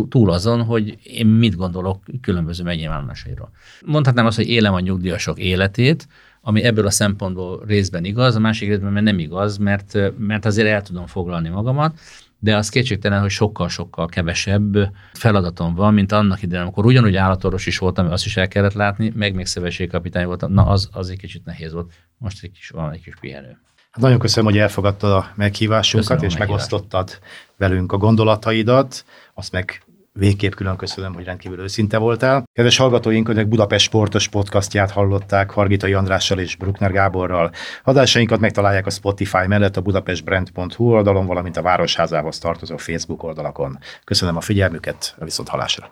túl azon, hogy én mit gondolok különböző megnyilvánulásairól. Mondhatnám azt, hogy élem a nyugdíjasok életét, ami ebből a szempontból részben igaz, a másik részben nem igaz, mert, mert azért el tudom foglalni magamat, de az kétségtelen, hogy sokkal-sokkal kevesebb feladatom van, mint annak idején, amikor ugyanúgy állatorvos is voltam, azt is el kellett látni, meg még szövetségkapitány voltam, na az, az egy kicsit nehéz volt. Most egy kis, van egy kis pihenő. Hát nagyon köszönöm, hogy elfogadtad a meghívásunkat, köszönöm és megosztottad velünk a gondolataidat, azt meg Végképp külön köszönöm, hogy rendkívül őszinte voltál. Kedves hallgatóink, önök Budapest Sportos podcastját hallották Hargitai Andrással és Bruckner Gáborral. Adásainkat megtalálják a Spotify mellett a budapestbrand.hu oldalon, valamint a Városházához tartozó Facebook oldalakon. Köszönöm a figyelmüket, a viszont halásra.